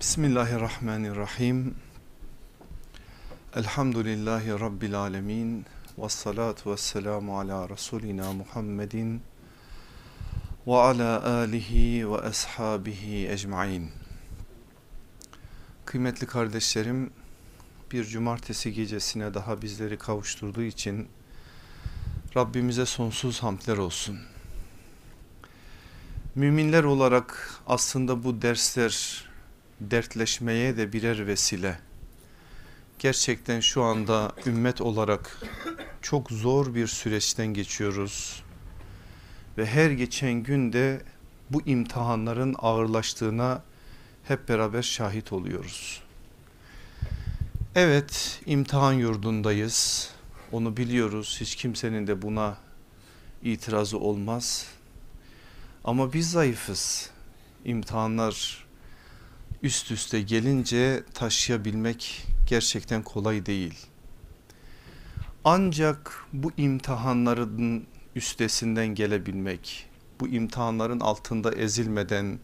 Bismillahirrahmanirrahim. Elhamdülillahi Rabbil alemin. Ve salatu ve selamu ala Resulina Muhammedin ve ala alihi ve ashabihi ecmain. Kıymetli kardeşlerim, bir cumartesi gecesine daha bizleri kavuşturduğu için Rabbimize sonsuz hamdler olsun. Müminler olarak aslında bu dersler dertleşmeye de birer vesile. Gerçekten şu anda ümmet olarak çok zor bir süreçten geçiyoruz. Ve her geçen günde bu imtihanların ağırlaştığına hep beraber şahit oluyoruz. Evet imtihan yurdundayız. Onu biliyoruz. Hiç kimsenin de buna itirazı olmaz. Ama biz zayıfız. İmtihanlar üst üste gelince taşıyabilmek gerçekten kolay değil. Ancak bu imtihanların üstesinden gelebilmek, bu imtihanların altında ezilmeden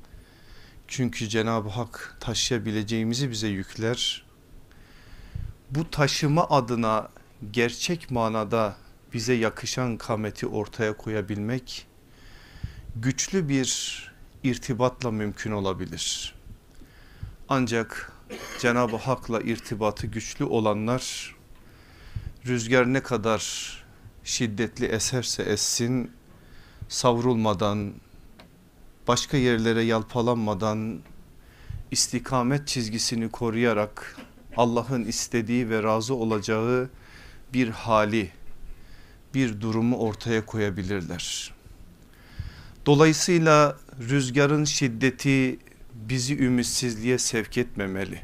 çünkü Cenab-ı Hak taşıyabileceğimizi bize yükler. Bu taşıma adına gerçek manada bize yakışan kameti ortaya koyabilmek güçlü bir irtibatla mümkün olabilir. Ancak Cenab-ı Hak'la irtibatı güçlü olanlar rüzgar ne kadar şiddetli eserse essin savrulmadan başka yerlere yalpalanmadan istikamet çizgisini koruyarak Allah'ın istediği ve razı olacağı bir hali bir durumu ortaya koyabilirler. Dolayısıyla rüzgarın şiddeti bizi ümitsizliğe sevk etmemeli.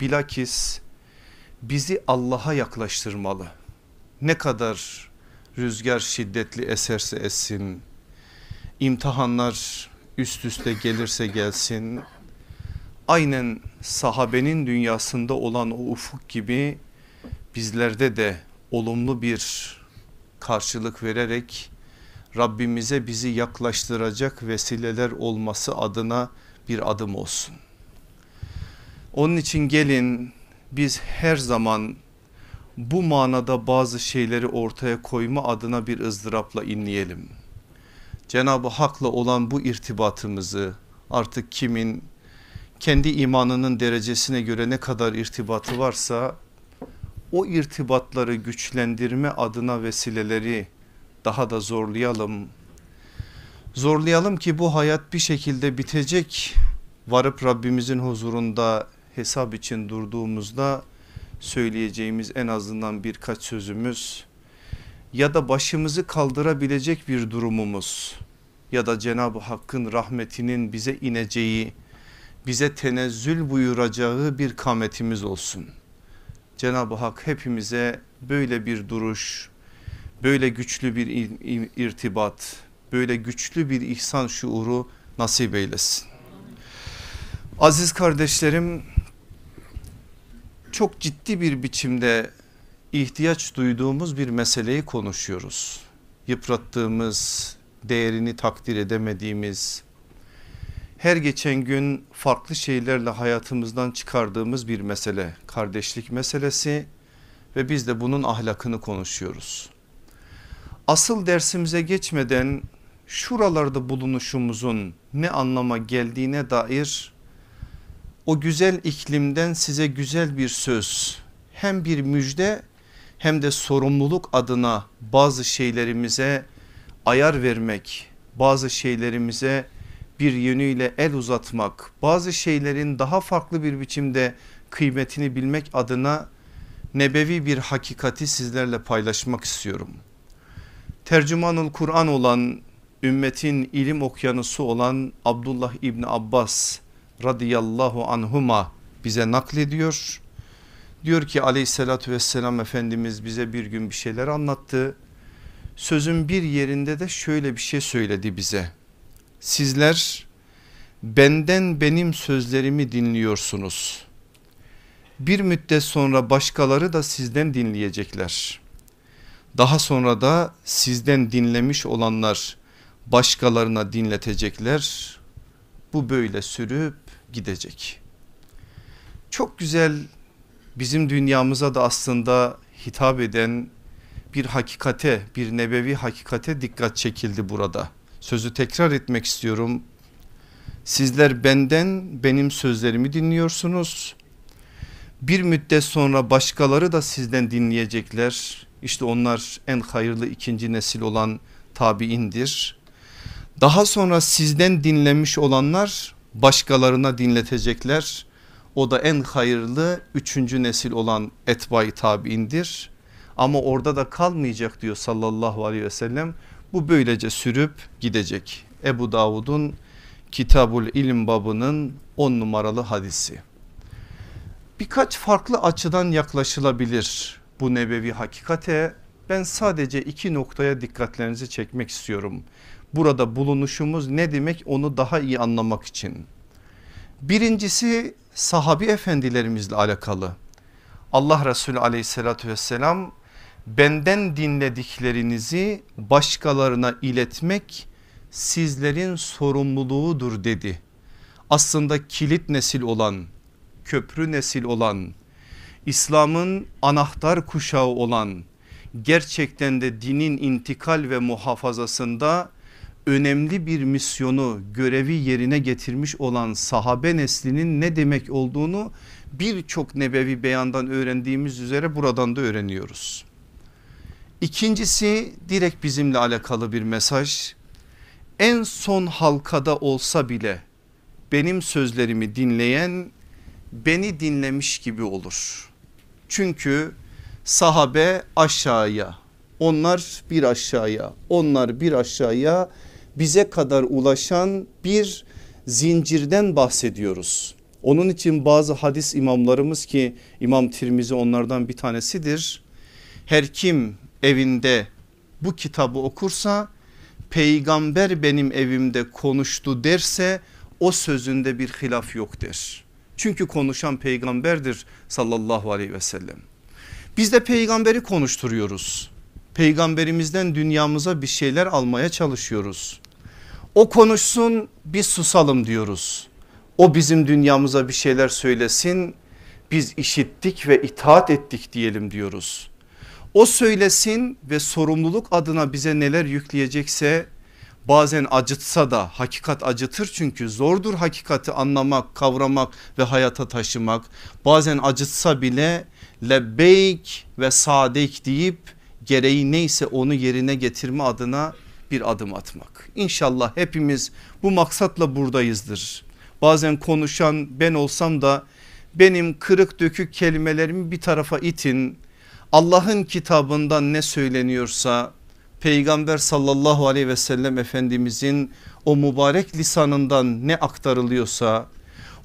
Bilakis bizi Allah'a yaklaştırmalı. Ne kadar rüzgar şiddetli eserse essin, imtihanlar üst üste gelirse gelsin, aynen sahabenin dünyasında olan o ufuk gibi bizlerde de olumlu bir karşılık vererek Rabbimize bizi yaklaştıracak vesileler olması adına bir adım olsun. Onun için gelin biz her zaman bu manada bazı şeyleri ortaya koyma adına bir ızdırapla inleyelim. Cenab-ı Hak'la olan bu irtibatımızı artık kimin kendi imanının derecesine göre ne kadar irtibatı varsa o irtibatları güçlendirme adına vesileleri daha da zorlayalım. Zorlayalım ki bu hayat bir şekilde bitecek. Varıp Rabbimizin huzurunda hesap için durduğumuzda söyleyeceğimiz en azından birkaç sözümüz ya da başımızı kaldırabilecek bir durumumuz ya da Cenab-ı Hakk'ın rahmetinin bize ineceği, bize tenezzül buyuracağı bir kametimiz olsun. Cenab-ı Hak hepimize böyle bir duruş, böyle güçlü bir irtibat, böyle güçlü bir ihsan şuuru nasip eylesin. Aziz kardeşlerim çok ciddi bir biçimde ihtiyaç duyduğumuz bir meseleyi konuşuyoruz. Yıprattığımız, değerini takdir edemediğimiz, her geçen gün farklı şeylerle hayatımızdan çıkardığımız bir mesele. Kardeşlik meselesi ve biz de bunun ahlakını konuşuyoruz. Asıl dersimize geçmeden şuralarda bulunuşumuzun ne anlama geldiğine dair o güzel iklimden size güzel bir söz hem bir müjde hem de sorumluluk adına bazı şeylerimize ayar vermek bazı şeylerimize bir yönüyle el uzatmak bazı şeylerin daha farklı bir biçimde kıymetini bilmek adına nebevi bir hakikati sizlerle paylaşmak istiyorum. Tercümanul Kur'an olan ümmetin ilim okyanusu olan Abdullah İbni Abbas radıyallahu anhuma bize naklediyor. Diyor ki aleyhissalatü vesselam Efendimiz bize bir gün bir şeyler anlattı. Sözün bir yerinde de şöyle bir şey söyledi bize. Sizler benden benim sözlerimi dinliyorsunuz. Bir müddet sonra başkaları da sizden dinleyecekler. Daha sonra da sizden dinlemiş olanlar başkalarına dinletecekler. Bu böyle sürüp gidecek. Çok güzel bizim dünyamıza da aslında hitap eden bir hakikate bir nebevi hakikate dikkat çekildi burada. Sözü tekrar etmek istiyorum. Sizler benden benim sözlerimi dinliyorsunuz. Bir müddet sonra başkaları da sizden dinleyecekler. İşte onlar en hayırlı ikinci nesil olan tabiindir. Daha sonra sizden dinlemiş olanlar başkalarına dinletecekler. O da en hayırlı üçüncü nesil olan etbai tabiindir. Ama orada da kalmayacak diyor sallallahu aleyhi ve sellem. Bu böylece sürüp gidecek. Ebu Davud'un Kitabul İlim babının on numaralı hadisi. Birkaç farklı açıdan yaklaşılabilir bu nebevi hakikate. Ben sadece iki noktaya dikkatlerinizi çekmek istiyorum. Burada bulunuşumuz ne demek onu daha iyi anlamak için. Birincisi sahabi efendilerimizle alakalı. Allah Resulü aleyhissalatü vesselam benden dinlediklerinizi başkalarına iletmek sizlerin sorumluluğudur dedi. Aslında kilit nesil olan, köprü nesil olan, İslam'ın anahtar kuşağı olan, gerçekten de dinin intikal ve muhafazasında önemli bir misyonu görevi yerine getirmiş olan sahabe neslinin ne demek olduğunu birçok nebevi beyandan öğrendiğimiz üzere buradan da öğreniyoruz. İkincisi direkt bizimle alakalı bir mesaj. En son halkada olsa bile benim sözlerimi dinleyen beni dinlemiş gibi olur. Çünkü sahabe aşağıya onlar bir aşağıya onlar bir aşağıya bize kadar ulaşan bir zincirden bahsediyoruz. Onun için bazı hadis imamlarımız ki İmam Tirmizi onlardan bir tanesidir. Her kim evinde bu kitabı okursa peygamber benim evimde konuştu derse o sözünde bir hilaf yok der. Çünkü konuşan peygamberdir sallallahu aleyhi ve sellem. Biz de peygamberi konuşturuyoruz. Peygamberimizden dünyamıza bir şeyler almaya çalışıyoruz. O konuşsun biz susalım diyoruz. O bizim dünyamıza bir şeyler söylesin biz işittik ve itaat ettik diyelim diyoruz. O söylesin ve sorumluluk adına bize neler yükleyecekse bazen acıtsa da hakikat acıtır çünkü zordur hakikati anlamak kavramak ve hayata taşımak bazen acıtsa bile lebbeyk ve sadek deyip gereği neyse onu yerine getirme adına bir adım atmak. İnşallah hepimiz bu maksatla buradayızdır. Bazen konuşan ben olsam da benim kırık dökük kelimelerimi bir tarafa itin. Allah'ın kitabından ne söyleniyorsa peygamber sallallahu aleyhi ve sellem efendimizin o mübarek lisanından ne aktarılıyorsa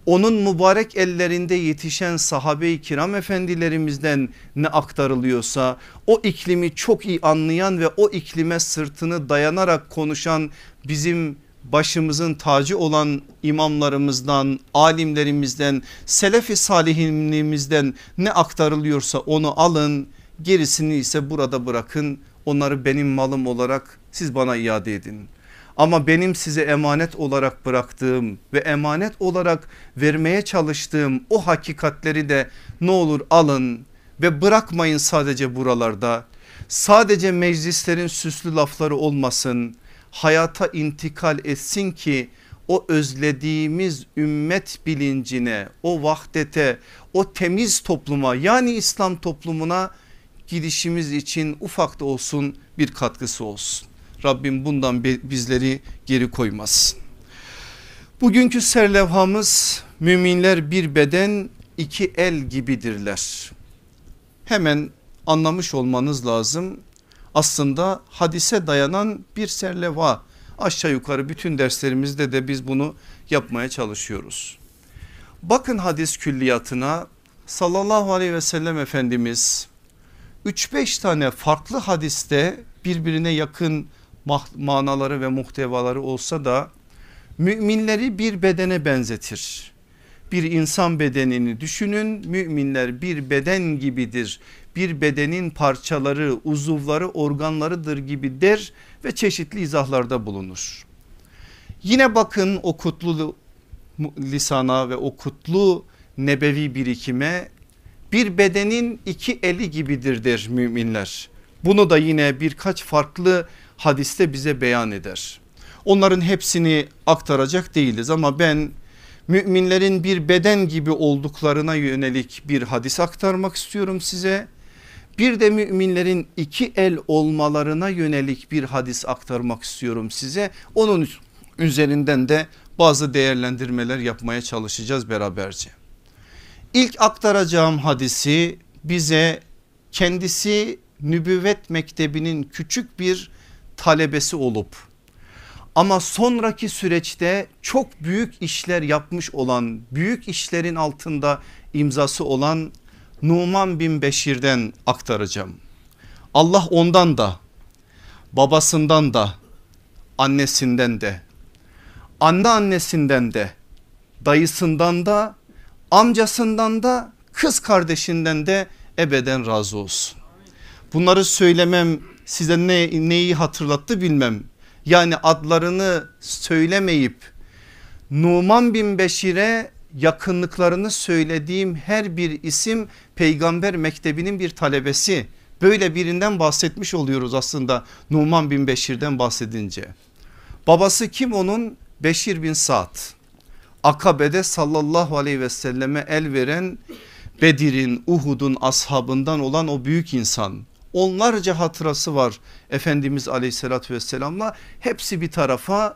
onun mübarek ellerinde yetişen sahabe-i kiram efendilerimizden ne aktarılıyorsa o iklimi çok iyi anlayan ve o iklime sırtını dayanarak konuşan bizim başımızın tacı olan imamlarımızdan, alimlerimizden, selefi salihinliğimizden ne aktarılıyorsa onu alın gerisini ise burada bırakın onları benim malım olarak siz bana iade edin. Ama benim size emanet olarak bıraktığım ve emanet olarak vermeye çalıştığım o hakikatleri de ne olur alın ve bırakmayın sadece buralarda. Sadece meclislerin süslü lafları olmasın hayata intikal etsin ki o özlediğimiz ümmet bilincine o vahdete o temiz topluma yani İslam toplumuna gidişimiz için ufak da olsun bir katkısı olsun. Rabbim bundan bizleri geri koymasın. Bugünkü serlevhamız müminler bir beden iki el gibidirler. Hemen anlamış olmanız lazım. Aslında hadise dayanan bir serlevha. Aşağı yukarı bütün derslerimizde de biz bunu yapmaya çalışıyoruz. Bakın hadis külliyatına sallallahu aleyhi ve sellem Efendimiz 3-5 tane farklı hadiste birbirine yakın manaları ve muhtevaları olsa da müminleri bir bedene benzetir. Bir insan bedenini düşünün müminler bir beden gibidir. Bir bedenin parçaları uzuvları organlarıdır gibi der ve çeşitli izahlarda bulunur. Yine bakın o kutlu lisana ve o kutlu nebevi birikime bir bedenin iki eli gibidir der müminler. Bunu da yine birkaç farklı hadiste bize beyan eder. Onların hepsini aktaracak değiliz ama ben müminlerin bir beden gibi olduklarına yönelik bir hadis aktarmak istiyorum size. Bir de müminlerin iki el olmalarına yönelik bir hadis aktarmak istiyorum size. Onun üzerinden de bazı değerlendirmeler yapmaya çalışacağız beraberce. İlk aktaracağım hadisi bize kendisi nübüvvet mektebinin küçük bir talebesi olup ama sonraki süreçte çok büyük işler yapmış olan büyük işlerin altında imzası olan Numan bin Beşir'den aktaracağım. Allah ondan da babasından da annesinden de anneannesinden de dayısından da amcasından da kız kardeşinden de ebeden razı olsun. Bunları söylemem size ne, neyi hatırlattı bilmem. Yani adlarını söylemeyip Numan bin Beşir'e yakınlıklarını söylediğim her bir isim peygamber mektebinin bir talebesi. Böyle birinden bahsetmiş oluyoruz aslında Numan bin Beşir'den bahsedince. Babası kim onun? Beşir bin Sa'd. Akabe'de sallallahu aleyhi ve selleme el veren Bedir'in Uhud'un ashabından olan o büyük insan. Onlarca hatırası var Efendimiz aleyhissalatü vesselamla hepsi bir tarafa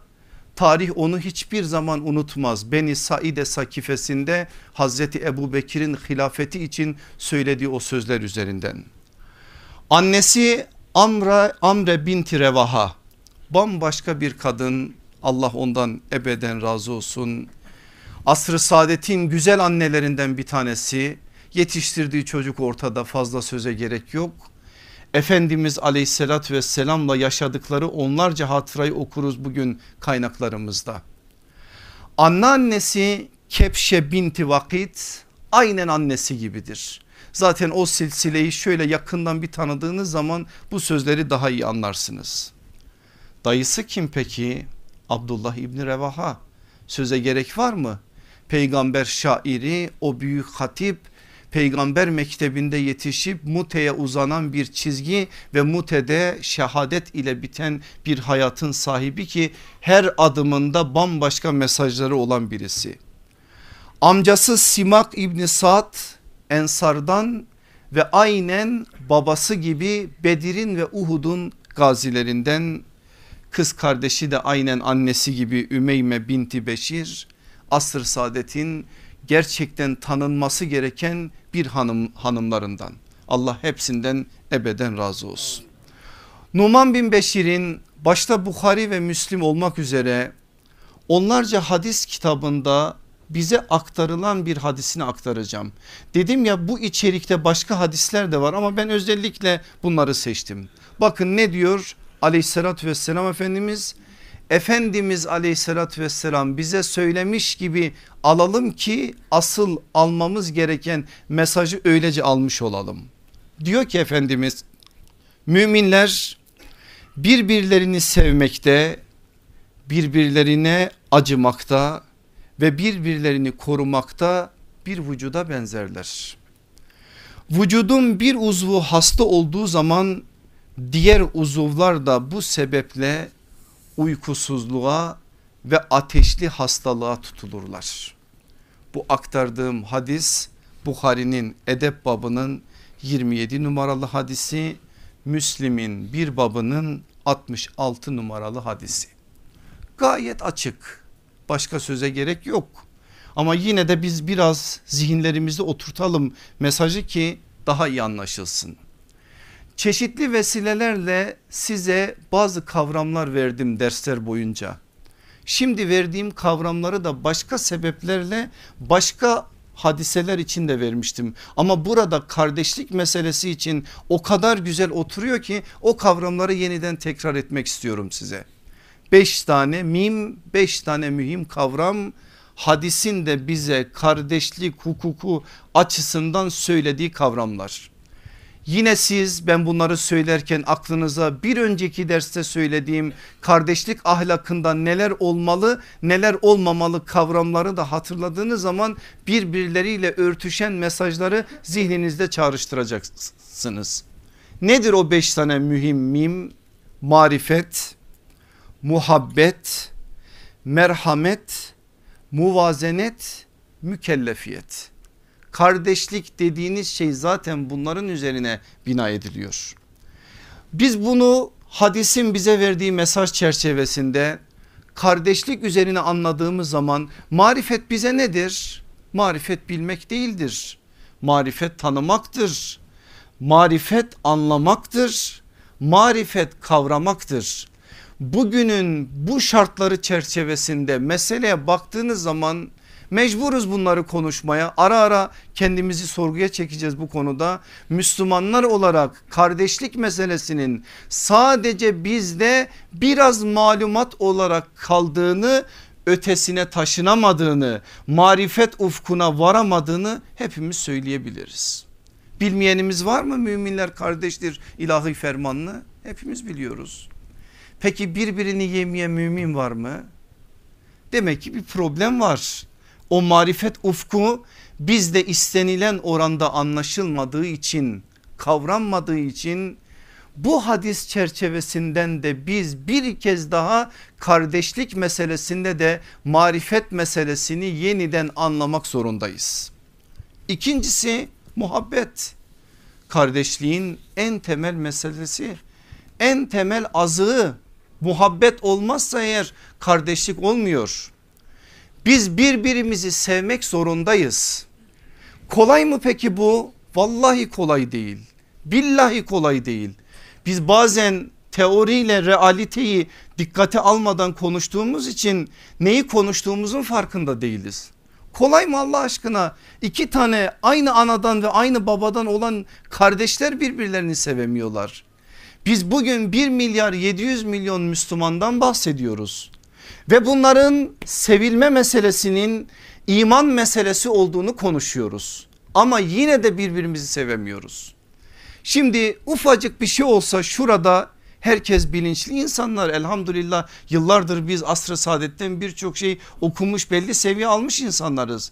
tarih onu hiçbir zaman unutmaz. Beni Saide sakifesinde Hazreti Ebu Bekir'in hilafeti için söylediği o sözler üzerinden. Annesi Amra, Amre binti Revaha bambaşka bir kadın Allah ondan ebeden razı olsun. Asr-ı saadetin güzel annelerinden bir tanesi yetiştirdiği çocuk ortada fazla söze gerek yok. Efendimiz aleyhissalatü vesselamla yaşadıkları onlarca hatırayı okuruz bugün kaynaklarımızda. Anneannesi Kepşe binti Vakit aynen annesi gibidir. Zaten o silsileyi şöyle yakından bir tanıdığınız zaman bu sözleri daha iyi anlarsınız. Dayısı kim peki? Abdullah İbni Revaha söze gerek var mı? Peygamber şairi o büyük hatip peygamber mektebinde yetişip Mute'ye uzanan bir çizgi ve Mute'de şehadet ile biten bir hayatın sahibi ki her adımında bambaşka mesajları olan birisi. Amcası Simak İbni Sa'd Ensardan ve aynen babası gibi Bedir'in ve Uhud'un gazilerinden kız kardeşi de aynen annesi gibi Ümeyme binti Beşir asr saadetin gerçekten tanınması gereken bir hanım hanımlarından. Allah hepsinden ebeden razı olsun. Numan bin Beşir'in başta Bukhari ve Müslim olmak üzere onlarca hadis kitabında bize aktarılan bir hadisini aktaracağım. Dedim ya bu içerikte başka hadisler de var ama ben özellikle bunları seçtim. Bakın ne diyor aleyhissalatü vesselam Efendimiz Efendimiz aleyhissalatü vesselam bize söylemiş gibi alalım ki asıl almamız gereken mesajı öylece almış olalım. Diyor ki Efendimiz müminler birbirlerini sevmekte birbirlerine acımakta ve birbirlerini korumakta bir vücuda benzerler. Vücudun bir uzvu hasta olduğu zaman diğer uzuvlar da bu sebeple uykusuzluğa ve ateşli hastalığa tutulurlar. Bu aktardığım hadis Bukhari'nin edep babının 27 numaralı hadisi Müslim'in bir babının 66 numaralı hadisi. Gayet açık başka söze gerek yok ama yine de biz biraz zihinlerimizde oturtalım mesajı ki daha iyi anlaşılsın. Çeşitli vesilelerle size bazı kavramlar verdim dersler boyunca. Şimdi verdiğim kavramları da başka sebeplerle başka hadiseler için de vermiştim. Ama burada kardeşlik meselesi için o kadar güzel oturuyor ki o kavramları yeniden tekrar etmek istiyorum size. Beş tane mim beş tane mühim kavram hadisin de bize kardeşlik hukuku açısından söylediği kavramlar. Yine siz ben bunları söylerken aklınıza bir önceki derste söylediğim kardeşlik ahlakında neler olmalı neler olmamalı kavramları da hatırladığınız zaman birbirleriyle örtüşen mesajları zihninizde çağrıştıracaksınız. Nedir o beş tane mühim mim? Marifet, muhabbet, merhamet, muvazenet, mükellefiyet. Kardeşlik dediğiniz şey zaten bunların üzerine bina ediliyor. Biz bunu hadisin bize verdiği mesaj çerçevesinde kardeşlik üzerine anladığımız zaman marifet bize nedir? Marifet bilmek değildir. Marifet tanımaktır. Marifet anlamaktır. Marifet kavramaktır. Bugünün bu şartları çerçevesinde meseleye baktığınız zaman Mecburuz bunları konuşmaya ara ara kendimizi sorguya çekeceğiz bu konuda. Müslümanlar olarak kardeşlik meselesinin sadece bizde biraz malumat olarak kaldığını ötesine taşınamadığını marifet ufkuna varamadığını hepimiz söyleyebiliriz. Bilmeyenimiz var mı müminler kardeştir ilahi fermanlı hepimiz biliyoruz. Peki birbirini yemeyen mümin var mı? Demek ki bir problem var o marifet ufku bizde istenilen oranda anlaşılmadığı için kavranmadığı için bu hadis çerçevesinden de biz bir kez daha kardeşlik meselesinde de marifet meselesini yeniden anlamak zorundayız. İkincisi muhabbet. Kardeşliğin en temel meselesi, en temel azığı muhabbet olmazsa eğer kardeşlik olmuyor. Biz birbirimizi sevmek zorundayız. Kolay mı peki bu? Vallahi kolay değil. Billahi kolay değil. Biz bazen teoriyle realiteyi dikkate almadan konuştuğumuz için neyi konuştuğumuzun farkında değiliz. Kolay mı Allah aşkına? İki tane aynı anadan ve aynı babadan olan kardeşler birbirlerini sevemiyorlar. Biz bugün 1 milyar 700 milyon Müslümandan bahsediyoruz ve bunların sevilme meselesinin iman meselesi olduğunu konuşuyoruz. Ama yine de birbirimizi sevemiyoruz. Şimdi ufacık bir şey olsa şurada herkes bilinçli insanlar elhamdülillah yıllardır biz asr-ı saadetten birçok şey okumuş belli seviye almış insanlarız.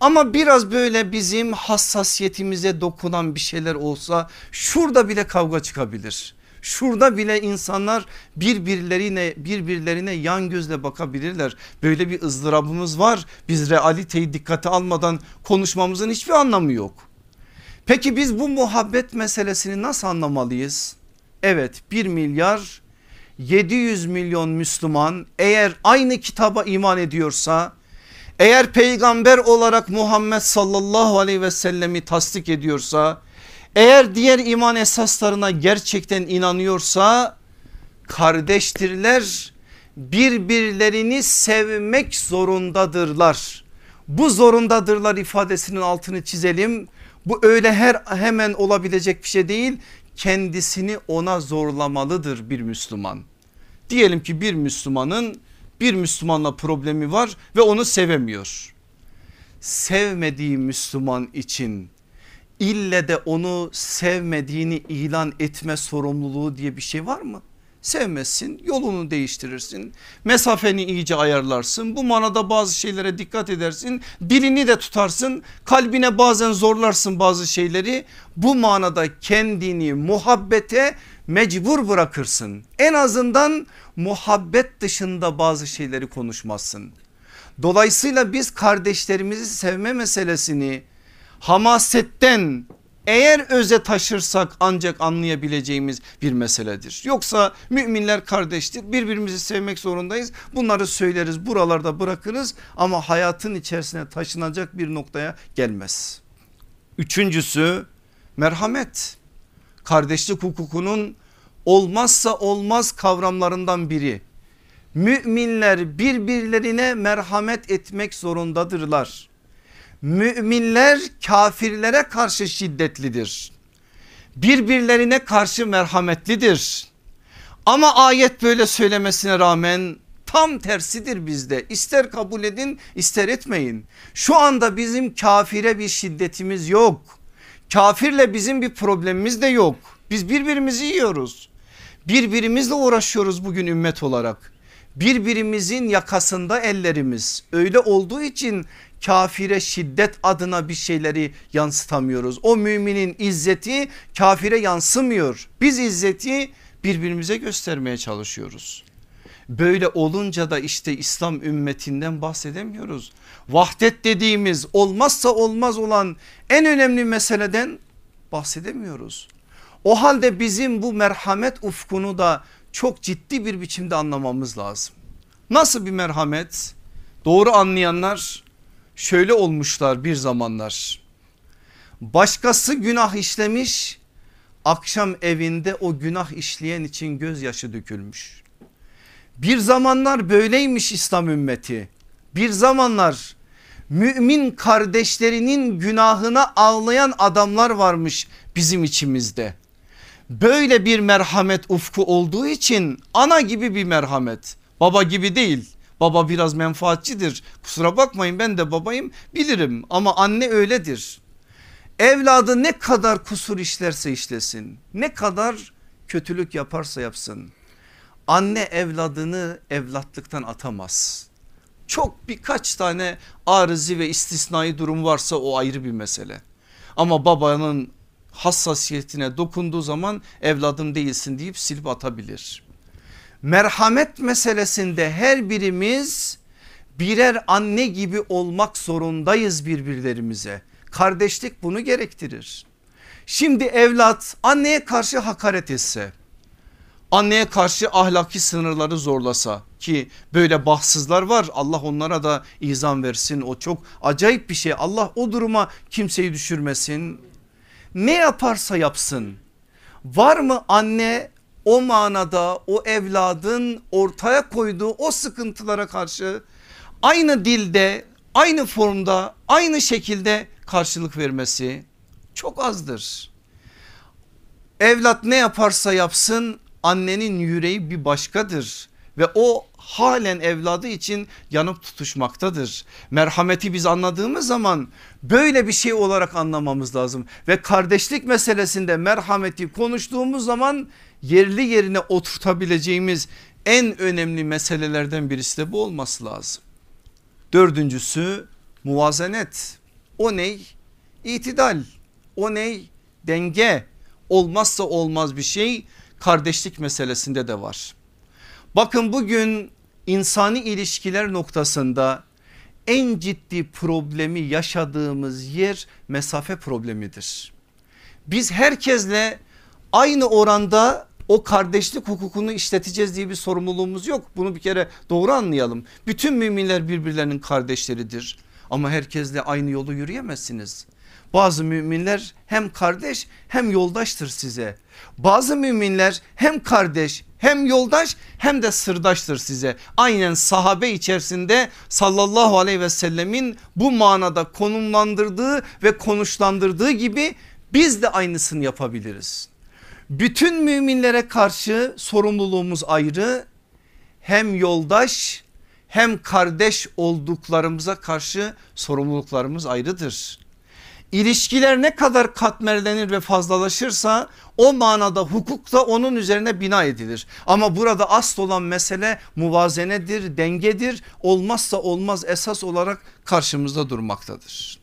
Ama biraz böyle bizim hassasiyetimize dokunan bir şeyler olsa şurada bile kavga çıkabilir. Şurada bile insanlar birbirlerine birbirlerine yan gözle bakabilirler. Böyle bir ızdırabımız var. Biz realiteyi dikkate almadan konuşmamızın hiçbir anlamı yok. Peki biz bu muhabbet meselesini nasıl anlamalıyız? Evet 1 milyar 700 milyon Müslüman eğer aynı kitaba iman ediyorsa eğer peygamber olarak Muhammed sallallahu aleyhi ve sellemi tasdik ediyorsa eğer diğer iman esaslarına gerçekten inanıyorsa kardeştirler birbirlerini sevmek zorundadırlar. Bu zorundadırlar ifadesinin altını çizelim. Bu öyle her hemen olabilecek bir şey değil. Kendisini ona zorlamalıdır bir Müslüman. Diyelim ki bir Müslümanın bir Müslümanla problemi var ve onu sevemiyor. Sevmediği Müslüman için ille de onu sevmediğini ilan etme sorumluluğu diye bir şey var mı? Sevmezsin yolunu değiştirirsin mesafeni iyice ayarlarsın bu manada bazı şeylere dikkat edersin dilini de tutarsın kalbine bazen zorlarsın bazı şeyleri bu manada kendini muhabbete mecbur bırakırsın en azından muhabbet dışında bazı şeyleri konuşmazsın dolayısıyla biz kardeşlerimizi sevme meselesini hamasetten eğer öze taşırsak ancak anlayabileceğimiz bir meseledir. Yoksa müminler kardeştir birbirimizi sevmek zorundayız bunları söyleriz buralarda bırakırız ama hayatın içerisine taşınacak bir noktaya gelmez. Üçüncüsü merhamet kardeşlik hukukunun olmazsa olmaz kavramlarından biri. Müminler birbirlerine merhamet etmek zorundadırlar müminler kafirlere karşı şiddetlidir. Birbirlerine karşı merhametlidir. Ama ayet böyle söylemesine rağmen tam tersidir bizde. İster kabul edin ister etmeyin. Şu anda bizim kafire bir şiddetimiz yok. Kafirle bizim bir problemimiz de yok. Biz birbirimizi yiyoruz. Birbirimizle uğraşıyoruz bugün ümmet olarak. Birbirimizin yakasında ellerimiz. Öyle olduğu için kafire şiddet adına bir şeyleri yansıtamıyoruz. O müminin izzeti kafire yansımıyor. Biz izzeti birbirimize göstermeye çalışıyoruz. Böyle olunca da işte İslam ümmetinden bahsedemiyoruz. Vahdet dediğimiz olmazsa olmaz olan en önemli meseleden bahsedemiyoruz. O halde bizim bu merhamet ufkunu da çok ciddi bir biçimde anlamamız lazım. Nasıl bir merhamet? Doğru anlayanlar şöyle olmuşlar bir zamanlar. Başkası günah işlemiş akşam evinde o günah işleyen için gözyaşı dökülmüş. Bir zamanlar böyleymiş İslam ümmeti. Bir zamanlar mümin kardeşlerinin günahına ağlayan adamlar varmış bizim içimizde. Böyle bir merhamet ufku olduğu için ana gibi bir merhamet baba gibi değil. Baba biraz menfaatçidir kusura bakmayın ben de babayım bilirim ama anne öyledir. Evladı ne kadar kusur işlerse işlesin ne kadar kötülük yaparsa yapsın anne evladını evlatlıktan atamaz. Çok birkaç tane arızi ve istisnai durum varsa o ayrı bir mesele. Ama babanın hassasiyetine dokunduğu zaman evladım değilsin deyip silip atabilir. Merhamet meselesinde her birimiz birer anne gibi olmak zorundayız birbirlerimize. Kardeşlik bunu gerektirir. Şimdi evlat anneye karşı hakaret etse anneye karşı ahlaki sınırları zorlasa ki böyle bahtsızlar var Allah onlara da izan versin o çok acayip bir şey Allah o duruma kimseyi düşürmesin ne yaparsa yapsın var mı anne o manada o evladın ortaya koyduğu o sıkıntılara karşı aynı dilde aynı formda aynı şekilde karşılık vermesi çok azdır. Evlat ne yaparsa yapsın annenin yüreği bir başkadır ve o halen evladı için yanıp tutuşmaktadır. Merhameti biz anladığımız zaman böyle bir şey olarak anlamamız lazım ve kardeşlik meselesinde merhameti konuştuğumuz zaman yerli yerine oturtabileceğimiz en önemli meselelerden birisi de bu olması lazım. Dördüncüsü muvazenet. O ney? İtidal. O ney? Denge. Olmazsa olmaz bir şey kardeşlik meselesinde de var. Bakın bugün insani ilişkiler noktasında en ciddi problemi yaşadığımız yer mesafe problemidir. Biz herkesle aynı oranda o kardeşlik hukukunu işleteceğiz diye bir sorumluluğumuz yok. Bunu bir kere doğru anlayalım. Bütün müminler birbirlerinin kardeşleridir. Ama herkesle aynı yolu yürüyemezsiniz. Bazı müminler hem kardeş hem yoldaştır size. Bazı müminler hem kardeş hem yoldaş hem de sırdaştır size. Aynen sahabe içerisinde sallallahu aleyhi ve sellemin bu manada konumlandırdığı ve konuşlandırdığı gibi biz de aynısını yapabiliriz. Bütün müminlere karşı sorumluluğumuz ayrı. Hem yoldaş hem kardeş olduklarımıza karşı sorumluluklarımız ayrıdır. İlişkiler ne kadar katmerlenir ve fazlalaşırsa o manada hukuk da onun üzerine bina edilir. Ama burada asıl olan mesele muvazenedir, dengedir. Olmazsa olmaz esas olarak karşımızda durmaktadır.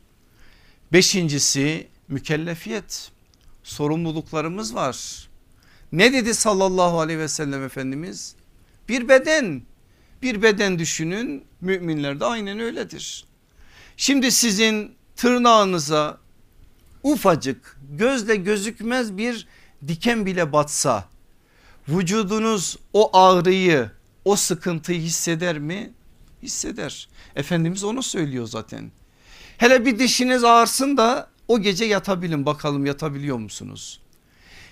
Beşincisi mükellefiyet. Sorumluluklarımız var. Ne dedi sallallahu aleyhi ve sellem Efendimiz? Bir beden, bir beden düşünün müminler de aynen öyledir. Şimdi sizin tırnağınıza ufacık gözle gözükmez bir diken bile batsa vücudunuz o ağrıyı o sıkıntıyı hisseder mi? Hisseder. Efendimiz onu söylüyor zaten. Hele bir dişiniz ağırsın da o gece yatabilin bakalım yatabiliyor musunuz?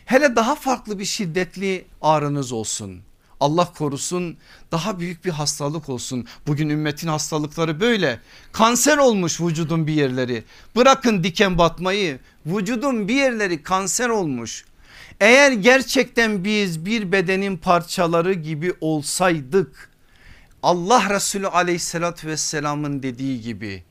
Hele daha farklı bir şiddetli ağrınız olsun. Allah korusun daha büyük bir hastalık olsun. Bugün ümmetin hastalıkları böyle. Kanser olmuş vücudun bir yerleri. Bırakın diken batmayı vücudun bir yerleri kanser olmuş. Eğer gerçekten biz bir bedenin parçaları gibi olsaydık Allah Resulü aleyhissalatü vesselamın dediği gibi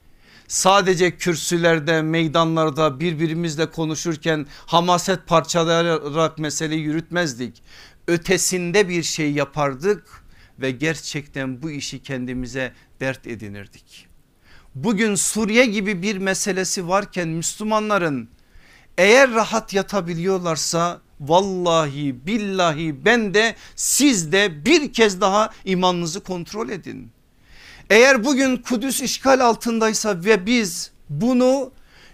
sadece kürsülerde meydanlarda birbirimizle konuşurken hamaset parçalayarak meseleyi yürütmezdik. Ötesinde bir şey yapardık ve gerçekten bu işi kendimize dert edinirdik. Bugün Suriye gibi bir meselesi varken Müslümanların eğer rahat yatabiliyorlarsa vallahi billahi ben de siz de bir kez daha imanınızı kontrol edin. Eğer bugün Kudüs işgal altındaysa ve biz bunu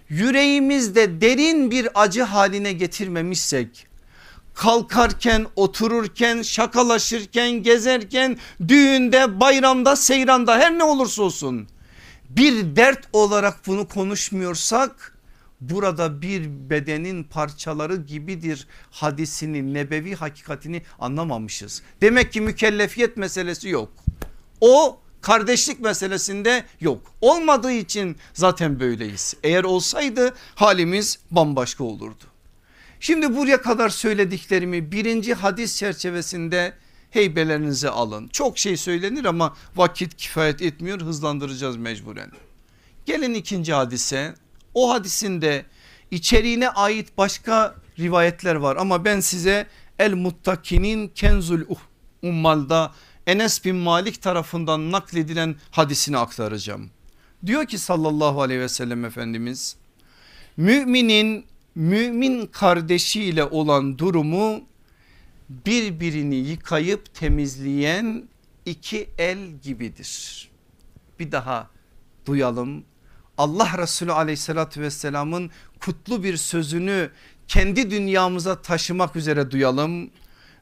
yüreğimizde derin bir acı haline getirmemişsek kalkarken otururken şakalaşırken gezerken düğünde bayramda seyranda her ne olursa olsun bir dert olarak bunu konuşmuyorsak burada bir bedenin parçaları gibidir hadisini nebevi hakikatini anlamamışız. Demek ki mükellefiyet meselesi yok. O kardeşlik meselesinde yok. Olmadığı için zaten böyleyiz. Eğer olsaydı halimiz bambaşka olurdu. Şimdi buraya kadar söylediklerimi birinci hadis çerçevesinde heybelerinize alın. Çok şey söylenir ama vakit kifayet etmiyor hızlandıracağız mecburen. Gelin ikinci hadise o hadisinde içeriğine ait başka rivayetler var ama ben size El Muttakinin Kenzul Ummal'da Enes bin Malik tarafından nakledilen hadisini aktaracağım. Diyor ki sallallahu aleyhi ve sellem Efendimiz müminin mümin kardeşiyle olan durumu birbirini yıkayıp temizleyen iki el gibidir. Bir daha duyalım. Allah Resulü aleyhissalatü vesselamın kutlu bir sözünü kendi dünyamıza taşımak üzere duyalım.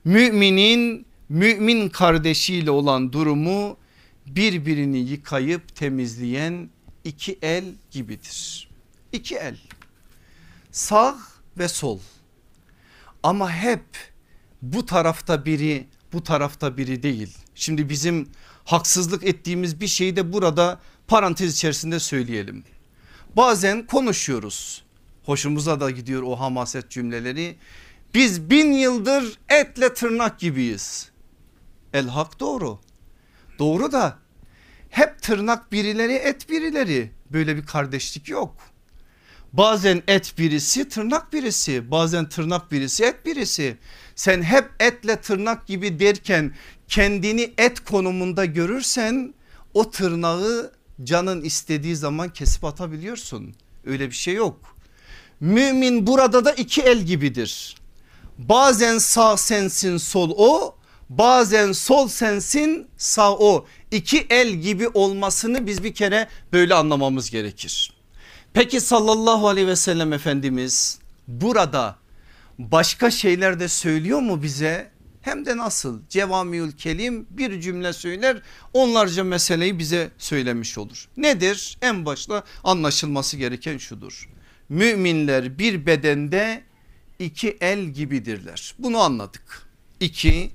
Müminin mümin kardeşiyle olan durumu birbirini yıkayıp temizleyen iki el gibidir. İki el sağ ve sol ama hep bu tarafta biri bu tarafta biri değil. Şimdi bizim haksızlık ettiğimiz bir şeyi de burada parantez içerisinde söyleyelim. Bazen konuşuyoruz hoşumuza da gidiyor o hamaset cümleleri. Biz bin yıldır etle tırnak gibiyiz. El hak doğru. Doğru da hep tırnak birileri et birileri böyle bir kardeşlik yok. Bazen et birisi tırnak birisi bazen tırnak birisi et birisi. Sen hep etle tırnak gibi derken kendini et konumunda görürsen o tırnağı canın istediği zaman kesip atabiliyorsun. Öyle bir şey yok. Mümin burada da iki el gibidir. Bazen sağ sensin sol o bazen sol sensin sağ o. İki el gibi olmasını biz bir kere böyle anlamamız gerekir. Peki sallallahu aleyhi ve sellem Efendimiz burada başka şeyler de söylüyor mu bize? Hem de nasıl cevamiül kelim bir cümle söyler onlarca meseleyi bize söylemiş olur. Nedir? En başta anlaşılması gereken şudur. Müminler bir bedende iki el gibidirler. Bunu anladık. İki,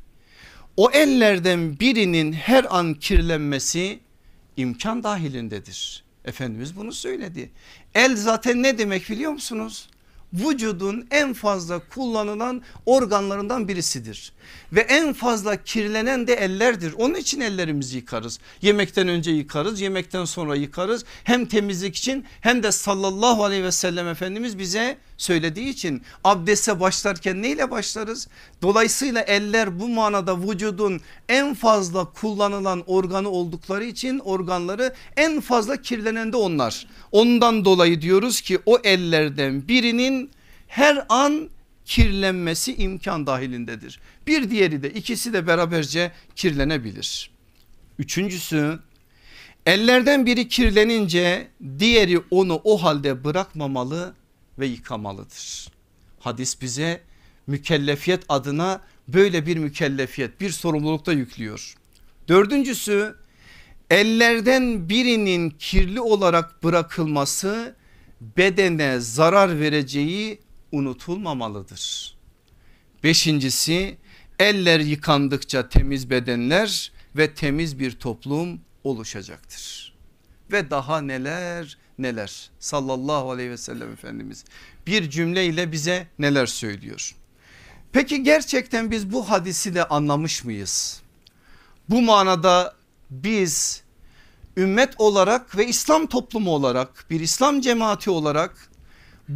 o ellerden birinin her an kirlenmesi imkan dahilindedir. Efendimiz bunu söyledi. El zaten ne demek biliyor musunuz? vücudun en fazla kullanılan organlarından birisidir. Ve en fazla kirlenen de ellerdir. Onun için ellerimizi yıkarız. Yemekten önce yıkarız, yemekten sonra yıkarız. Hem temizlik için hem de sallallahu aleyhi ve sellem Efendimiz bize söylediği için abdeste başlarken neyle başlarız? Dolayısıyla eller bu manada vücudun en fazla kullanılan organı oldukları için organları en fazla kirlenen de onlar. Ondan dolayı diyoruz ki o ellerden birinin her an kirlenmesi imkan dahilindedir. Bir diğeri de ikisi de beraberce kirlenebilir. Üçüncüsü ellerden biri kirlenince diğeri onu o halde bırakmamalı ve yıkamalıdır. Hadis bize mükellefiyet adına böyle bir mükellefiyet bir sorumluluk da yüklüyor. Dördüncüsü ellerden birinin kirli olarak bırakılması bedene zarar vereceği unutulmamalıdır. Beşincisi eller yıkandıkça temiz bedenler ve temiz bir toplum oluşacaktır. Ve daha neler neler sallallahu aleyhi ve sellem Efendimiz bir cümleyle bize neler söylüyor. Peki gerçekten biz bu hadisi de anlamış mıyız? Bu manada biz ümmet olarak ve İslam toplumu olarak bir İslam cemaati olarak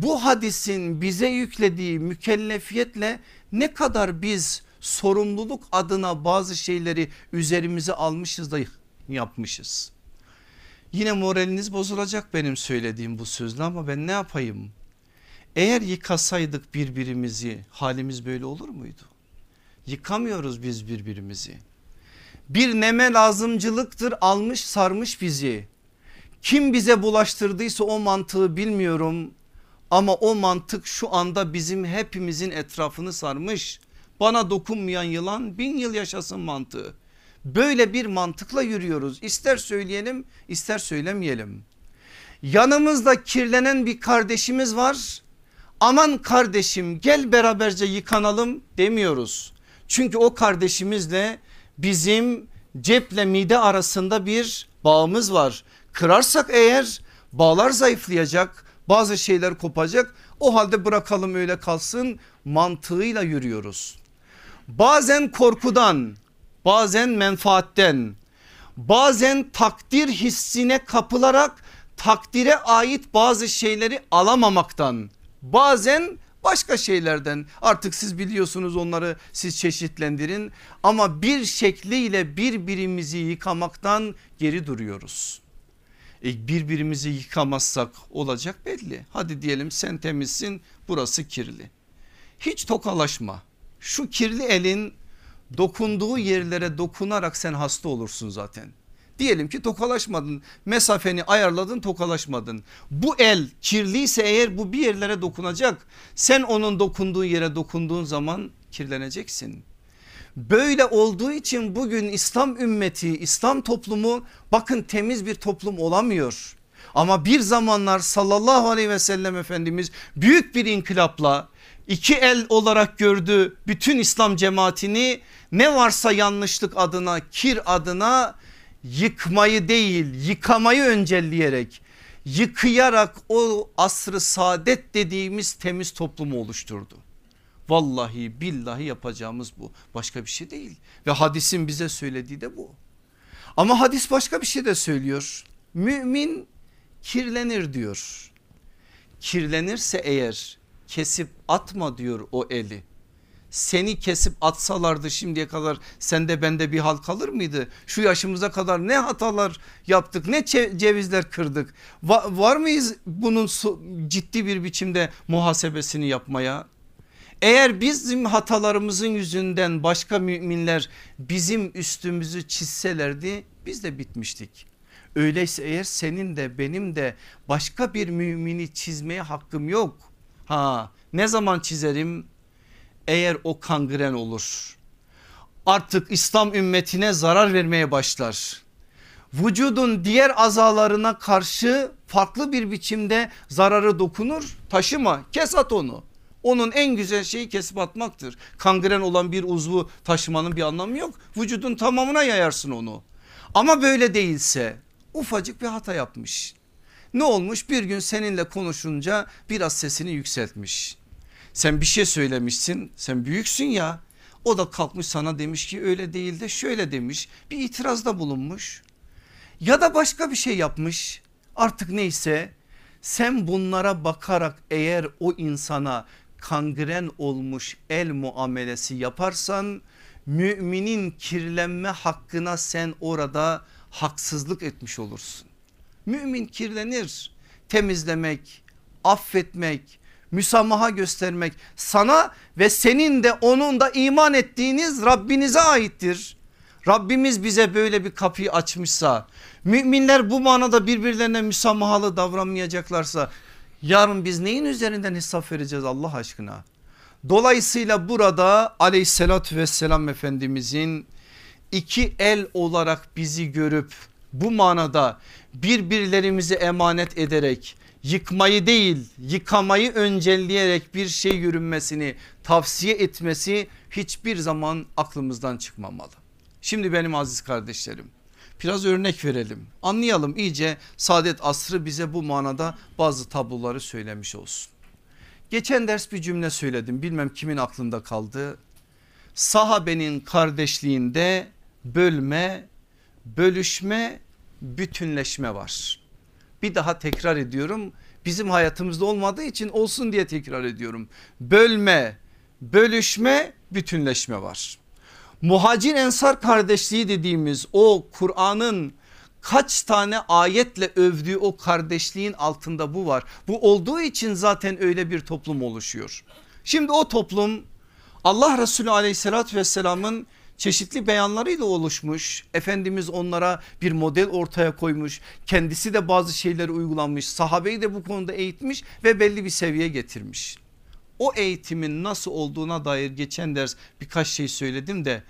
bu hadisin bize yüklediği mükellefiyetle ne kadar biz sorumluluk adına bazı şeyleri üzerimize almışız da yapmışız. Yine moraliniz bozulacak benim söylediğim bu sözle ama ben ne yapayım? Eğer yıkasaydık birbirimizi halimiz böyle olur muydu? Yıkamıyoruz biz birbirimizi. Bir neme lazımcılıktır almış sarmış bizi. Kim bize bulaştırdıysa o mantığı bilmiyorum ama o mantık şu anda bizim hepimizin etrafını sarmış. Bana dokunmayan yılan bin yıl yaşasın mantığı. Böyle bir mantıkla yürüyoruz. İster söyleyelim ister söylemeyelim. Yanımızda kirlenen bir kardeşimiz var. Aman kardeşim gel beraberce yıkanalım demiyoruz. Çünkü o kardeşimizle bizim ceple mide arasında bir bağımız var. Kırarsak eğer bağlar zayıflayacak bazı şeyler kopacak o halde bırakalım öyle kalsın mantığıyla yürüyoruz. Bazen korkudan bazen menfaatten bazen takdir hissine kapılarak takdire ait bazı şeyleri alamamaktan bazen başka şeylerden artık siz biliyorsunuz onları siz çeşitlendirin ama bir şekliyle birbirimizi yıkamaktan geri duruyoruz. E birbirimizi yıkamazsak olacak belli. Hadi diyelim sen temizsin burası kirli. Hiç tokalaşma. Şu kirli elin dokunduğu yerlere dokunarak sen hasta olursun zaten. Diyelim ki tokalaşmadın mesafeni ayarladın tokalaşmadın. Bu el kirliyse eğer bu bir yerlere dokunacak. Sen onun dokunduğu yere dokunduğun zaman kirleneceksin. Böyle olduğu için bugün İslam ümmeti İslam toplumu bakın temiz bir toplum olamıyor. Ama bir zamanlar sallallahu aleyhi ve sellem Efendimiz büyük bir inkılapla iki el olarak gördü bütün İslam cemaatini ne varsa yanlışlık adına kir adına yıkmayı değil yıkamayı öncelleyerek yıkayarak o asrı saadet dediğimiz temiz toplumu oluşturdu. Vallahi billahi yapacağımız bu başka bir şey değil ve hadisin bize söylediği de bu. Ama hadis başka bir şey de söylüyor. Mümin kirlenir diyor. Kirlenirse eğer kesip atma diyor o eli seni kesip atsalardı şimdiye kadar sende bende bir hal kalır mıydı? Şu yaşımıza kadar ne hatalar yaptık ne cevizler kırdık. Va var mıyız bunun ciddi bir biçimde muhasebesini yapmaya? Eğer bizim hatalarımızın yüzünden başka müminler bizim üstümüzü çizselerdi biz de bitmiştik. Öyleyse eğer senin de benim de başka bir mümini çizmeye hakkım yok. Ha ne zaman çizerim? eğer o kangren olur artık İslam ümmetine zarar vermeye başlar. Vücudun diğer azalarına karşı farklı bir biçimde zararı dokunur taşıma kes at onu. Onun en güzel şeyi kesip atmaktır. Kangren olan bir uzvu taşımanın bir anlamı yok. Vücudun tamamına yayarsın onu. Ama böyle değilse ufacık bir hata yapmış. Ne olmuş bir gün seninle konuşunca biraz sesini yükseltmiş. Sen bir şey söylemişsin sen büyüksün ya o da kalkmış sana demiş ki öyle değil de şöyle demiş bir itirazda bulunmuş. Ya da başka bir şey yapmış artık neyse sen bunlara bakarak eğer o insana kangren olmuş el muamelesi yaparsan müminin kirlenme hakkına sen orada haksızlık etmiş olursun. Mümin kirlenir temizlemek affetmek müsamaha göstermek sana ve senin de onun da iman ettiğiniz Rabbinize aittir. Rabbimiz bize böyle bir kapıyı açmışsa müminler bu manada birbirlerine müsamahalı davranmayacaklarsa yarın biz neyin üzerinden hesap vereceğiz Allah aşkına? Dolayısıyla burada aleyhissalatü vesselam efendimizin iki el olarak bizi görüp bu manada birbirlerimizi emanet ederek yıkmayı değil yıkamayı öncelleyerek bir şey yürünmesini tavsiye etmesi hiçbir zaman aklımızdan çıkmamalı. Şimdi benim aziz kardeşlerim biraz örnek verelim anlayalım iyice saadet asrı bize bu manada bazı tabloları söylemiş olsun. Geçen ders bir cümle söyledim bilmem kimin aklında kaldı. Sahabenin kardeşliğinde bölme, bölüşme, bütünleşme var. Bir daha tekrar ediyorum bizim hayatımızda olmadığı için olsun diye tekrar ediyorum. Bölme, bölüşme, bütünleşme var. Muhacir ensar kardeşliği dediğimiz o Kur'an'ın kaç tane ayetle övdüğü o kardeşliğin altında bu var. Bu olduğu için zaten öyle bir toplum oluşuyor. Şimdi o toplum Allah Resulü aleyhissalatü vesselamın çeşitli beyanlarıyla oluşmuş. Efendimiz onlara bir model ortaya koymuş. Kendisi de bazı şeyleri uygulanmış. Sahabeyi de bu konuda eğitmiş ve belli bir seviyeye getirmiş. O eğitimin nasıl olduğuna dair geçen ders birkaç şey söyledim de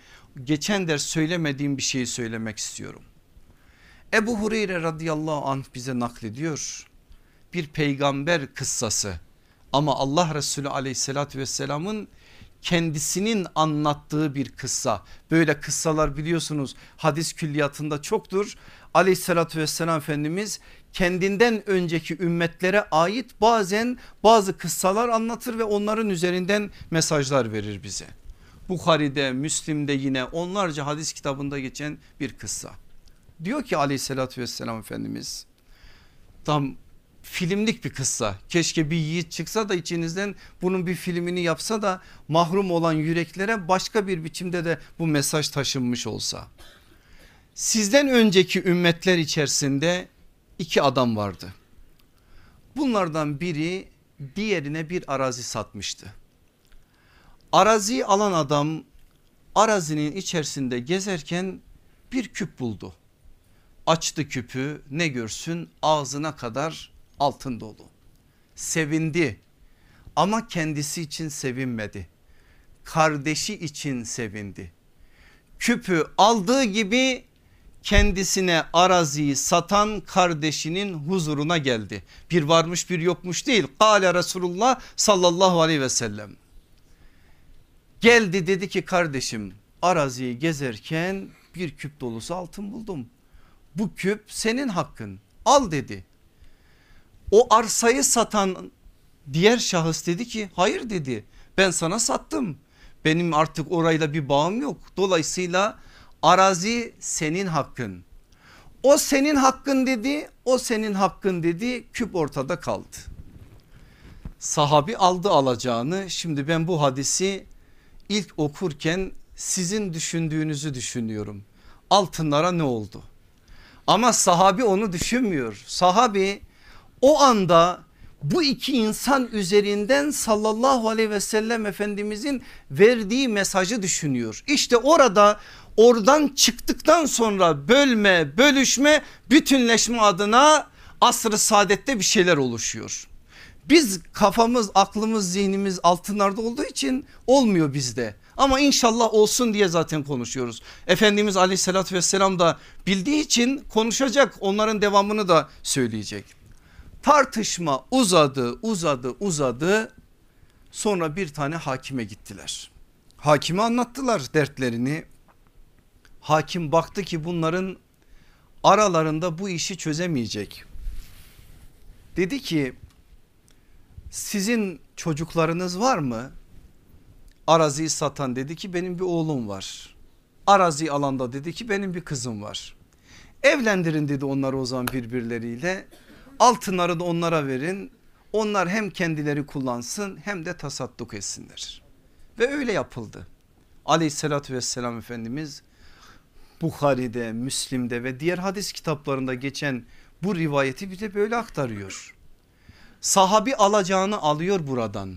geçen ders söylemediğim bir şeyi söylemek istiyorum. Ebu Hureyre radıyallahu anh bize naklediyor. Bir peygamber kıssası ama Allah Resulü aleyhissalatü vesselamın kendisinin anlattığı bir kıssa. Böyle kıssalar biliyorsunuz hadis külliyatında çoktur. Aleyhissalatü vesselam Efendimiz kendinden önceki ümmetlere ait bazen bazı kıssalar anlatır ve onların üzerinden mesajlar verir bize. Bukhari'de, Müslim'de yine onlarca hadis kitabında geçen bir kıssa. Diyor ki aleyhissalatü vesselam Efendimiz tam filmlik bir kıssa. Keşke bir yiğit çıksa da içinizden bunun bir filmini yapsa da mahrum olan yüreklere başka bir biçimde de bu mesaj taşınmış olsa. Sizden önceki ümmetler içerisinde iki adam vardı. Bunlardan biri diğerine bir arazi satmıştı. Araziyi alan adam arazinin içerisinde gezerken bir küp buldu. Açtı küpü ne görsün ağzına kadar altın dolu. Sevindi ama kendisi için sevinmedi. Kardeşi için sevindi. Küpü aldığı gibi kendisine araziyi satan kardeşinin huzuruna geldi. Bir varmış bir yokmuş değil. Kale Resulullah sallallahu aleyhi ve sellem. Geldi dedi ki kardeşim araziyi gezerken bir küp dolusu altın buldum. Bu küp senin hakkın al dedi. O arsayı satan diğer şahıs dedi ki hayır dedi ben sana sattım. Benim artık orayla bir bağım yok. Dolayısıyla arazi senin hakkın. O senin hakkın dedi o senin hakkın dedi küp ortada kaldı. Sahabi aldı alacağını şimdi ben bu hadisi ilk okurken sizin düşündüğünüzü düşünüyorum. Altınlara ne oldu? Ama sahabi onu düşünmüyor. Sahabi o anda bu iki insan üzerinden sallallahu aleyhi ve sellem efendimizin verdiği mesajı düşünüyor. İşte orada oradan çıktıktan sonra bölme bölüşme bütünleşme adına asrı saadette bir şeyler oluşuyor. Biz kafamız aklımız zihnimiz altınlarda olduğu için olmuyor bizde. Ama inşallah olsun diye zaten konuşuyoruz. Efendimiz aleyhissalatü vesselam da bildiği için konuşacak onların devamını da söyleyecek. Tartışma uzadı uzadı uzadı sonra bir tane hakime gittiler. Hakime anlattılar dertlerini. Hakim baktı ki bunların aralarında bu işi çözemeyecek. Dedi ki sizin çocuklarınız var mı? Araziyi satan dedi ki benim bir oğlum var. Arazi alanda dedi ki benim bir kızım var. Evlendirin dedi onları o zaman birbirleriyle. Altınları da onlara verin. Onlar hem kendileri kullansın hem de tasadduk etsinler. Ve öyle yapıldı. Aleyhissalatü vesselam Efendimiz Bukhari'de, Müslim'de ve diğer hadis kitaplarında geçen bu rivayeti bize böyle aktarıyor. Sahabi alacağını alıyor buradan.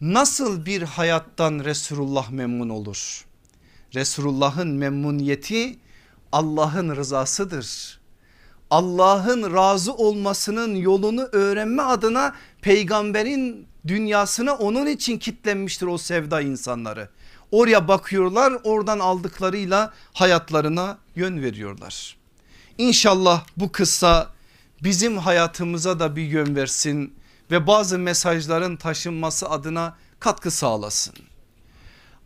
Nasıl bir hayattan Resulullah memnun olur? Resulullah'ın memnuniyeti Allah'ın rızasıdır. Allah'ın razı olmasının yolunu öğrenme adına peygamberin dünyasına onun için kitlenmiştir o sevda insanları. Oraya bakıyorlar oradan aldıklarıyla hayatlarına yön veriyorlar. İnşallah bu kıssa bizim hayatımıza da bir yön versin ve bazı mesajların taşınması adına katkı sağlasın.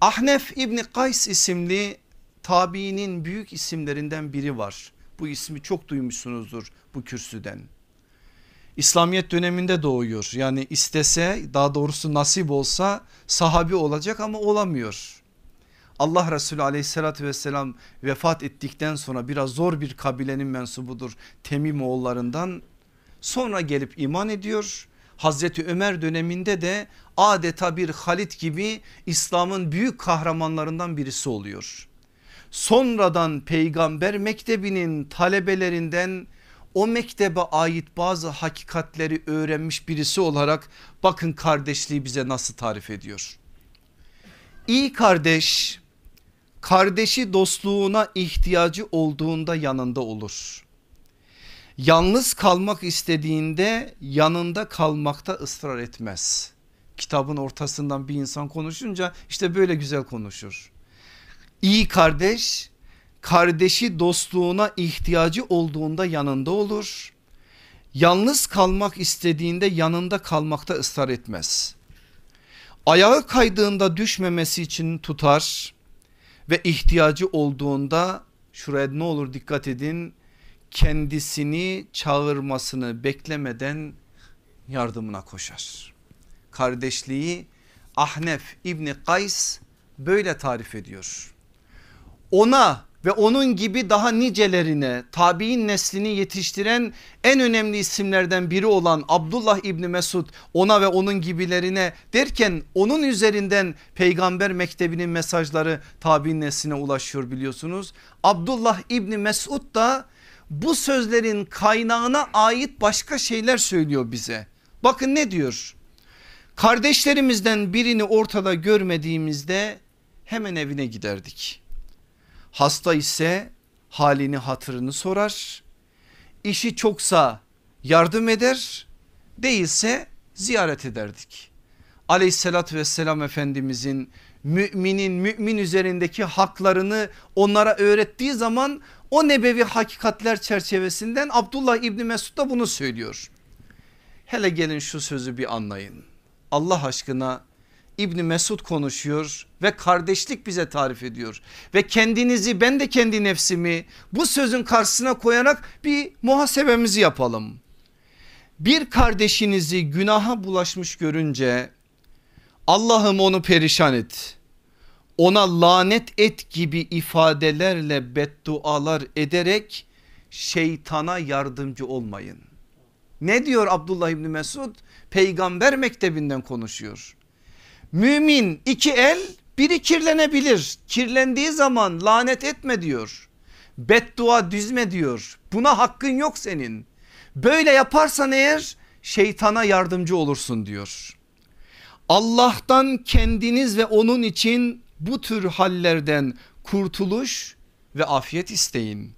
Ahnef İbni Kays isimli tabiinin büyük isimlerinden biri var. Bu ismi çok duymuşsunuzdur bu kürsüden. İslamiyet döneminde doğuyor. Yani istese daha doğrusu nasip olsa sahabi olacak ama olamıyor. Allah Resulü aleyhissalatü vesselam vefat ettikten sonra biraz zor bir kabilenin mensubudur Temim oğullarından. Sonra gelip iman ediyor. Hazreti Ömer döneminde de adeta bir Halit gibi İslam'ın büyük kahramanlarından birisi oluyor. Sonradan peygamber mektebinin talebelerinden o mektebe ait bazı hakikatleri öğrenmiş birisi olarak bakın kardeşliği bize nasıl tarif ediyor. İyi kardeş kardeşi dostluğuna ihtiyacı olduğunda yanında olur. Yalnız kalmak istediğinde yanında kalmakta ısrar etmez. Kitabın ortasından bir insan konuşunca işte böyle güzel konuşur. İyi kardeş kardeşi dostluğuna ihtiyacı olduğunda yanında olur. Yalnız kalmak istediğinde yanında kalmakta ısrar etmez. Ayağı kaydığında düşmemesi için tutar ve ihtiyacı olduğunda şuraya ne olur dikkat edin kendisini çağırmasını beklemeden yardımına koşar. Kardeşliği Ahnef İbni Kays böyle tarif ediyor. Ona ve onun gibi daha nicelerine tabi'in neslini yetiştiren en önemli isimlerden biri olan Abdullah İbni Mesud ona ve onun gibilerine derken onun üzerinden peygamber mektebinin mesajları tabi'in nesline ulaşıyor biliyorsunuz. Abdullah İbni Mesud da bu sözlerin kaynağına ait başka şeyler söylüyor bize. Bakın ne diyor? Kardeşlerimizden birini ortada görmediğimizde hemen evine giderdik. Hasta ise halini hatırını sorar. İşi çoksa yardım eder değilse ziyaret ederdik. Aleyhissalatü vesselam Efendimizin müminin mümin üzerindeki haklarını onlara öğrettiği zaman o nebevi hakikatler çerçevesinden Abdullah İbni Mesud da bunu söylüyor. Hele gelin şu sözü bir anlayın. Allah aşkına İbni Mesud konuşuyor ve kardeşlik bize tarif ediyor. Ve kendinizi ben de kendi nefsimi bu sözün karşısına koyarak bir muhasebemizi yapalım. Bir kardeşinizi günaha bulaşmış görünce Allah'ım onu perişan et. Ona lanet et gibi ifadelerle beddualar ederek şeytana yardımcı olmayın. Ne diyor Abdullah İbni Mesud? Peygamber mektebinden konuşuyor. Mümin iki el biri kirlenebilir. Kirlendiği zaman lanet etme diyor. Beddua düzme diyor. Buna hakkın yok senin. Böyle yaparsan eğer şeytana yardımcı olursun diyor. Allah'tan kendiniz ve onun için bu tür hallerden kurtuluş ve afiyet isteyin.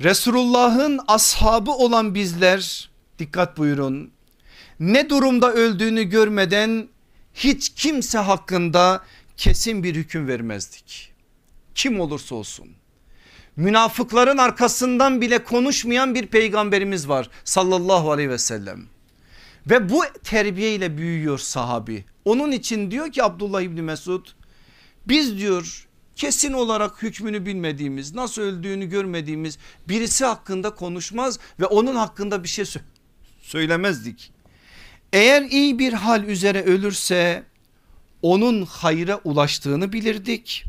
Resulullah'ın ashabı olan bizler dikkat buyurun ne durumda öldüğünü görmeden hiç kimse hakkında kesin bir hüküm vermezdik. Kim olursa olsun. Münafıkların arkasından bile konuşmayan bir peygamberimiz var sallallahu aleyhi ve sellem. Ve bu terbiyeyle büyüyor sahabi. Onun için diyor ki Abdullah İbni Mesud biz diyor kesin olarak hükmünü bilmediğimiz nasıl öldüğünü görmediğimiz birisi hakkında konuşmaz ve onun hakkında bir şey söylemezdik. Eğer iyi bir hal üzere ölürse onun hayra ulaştığını bilirdik.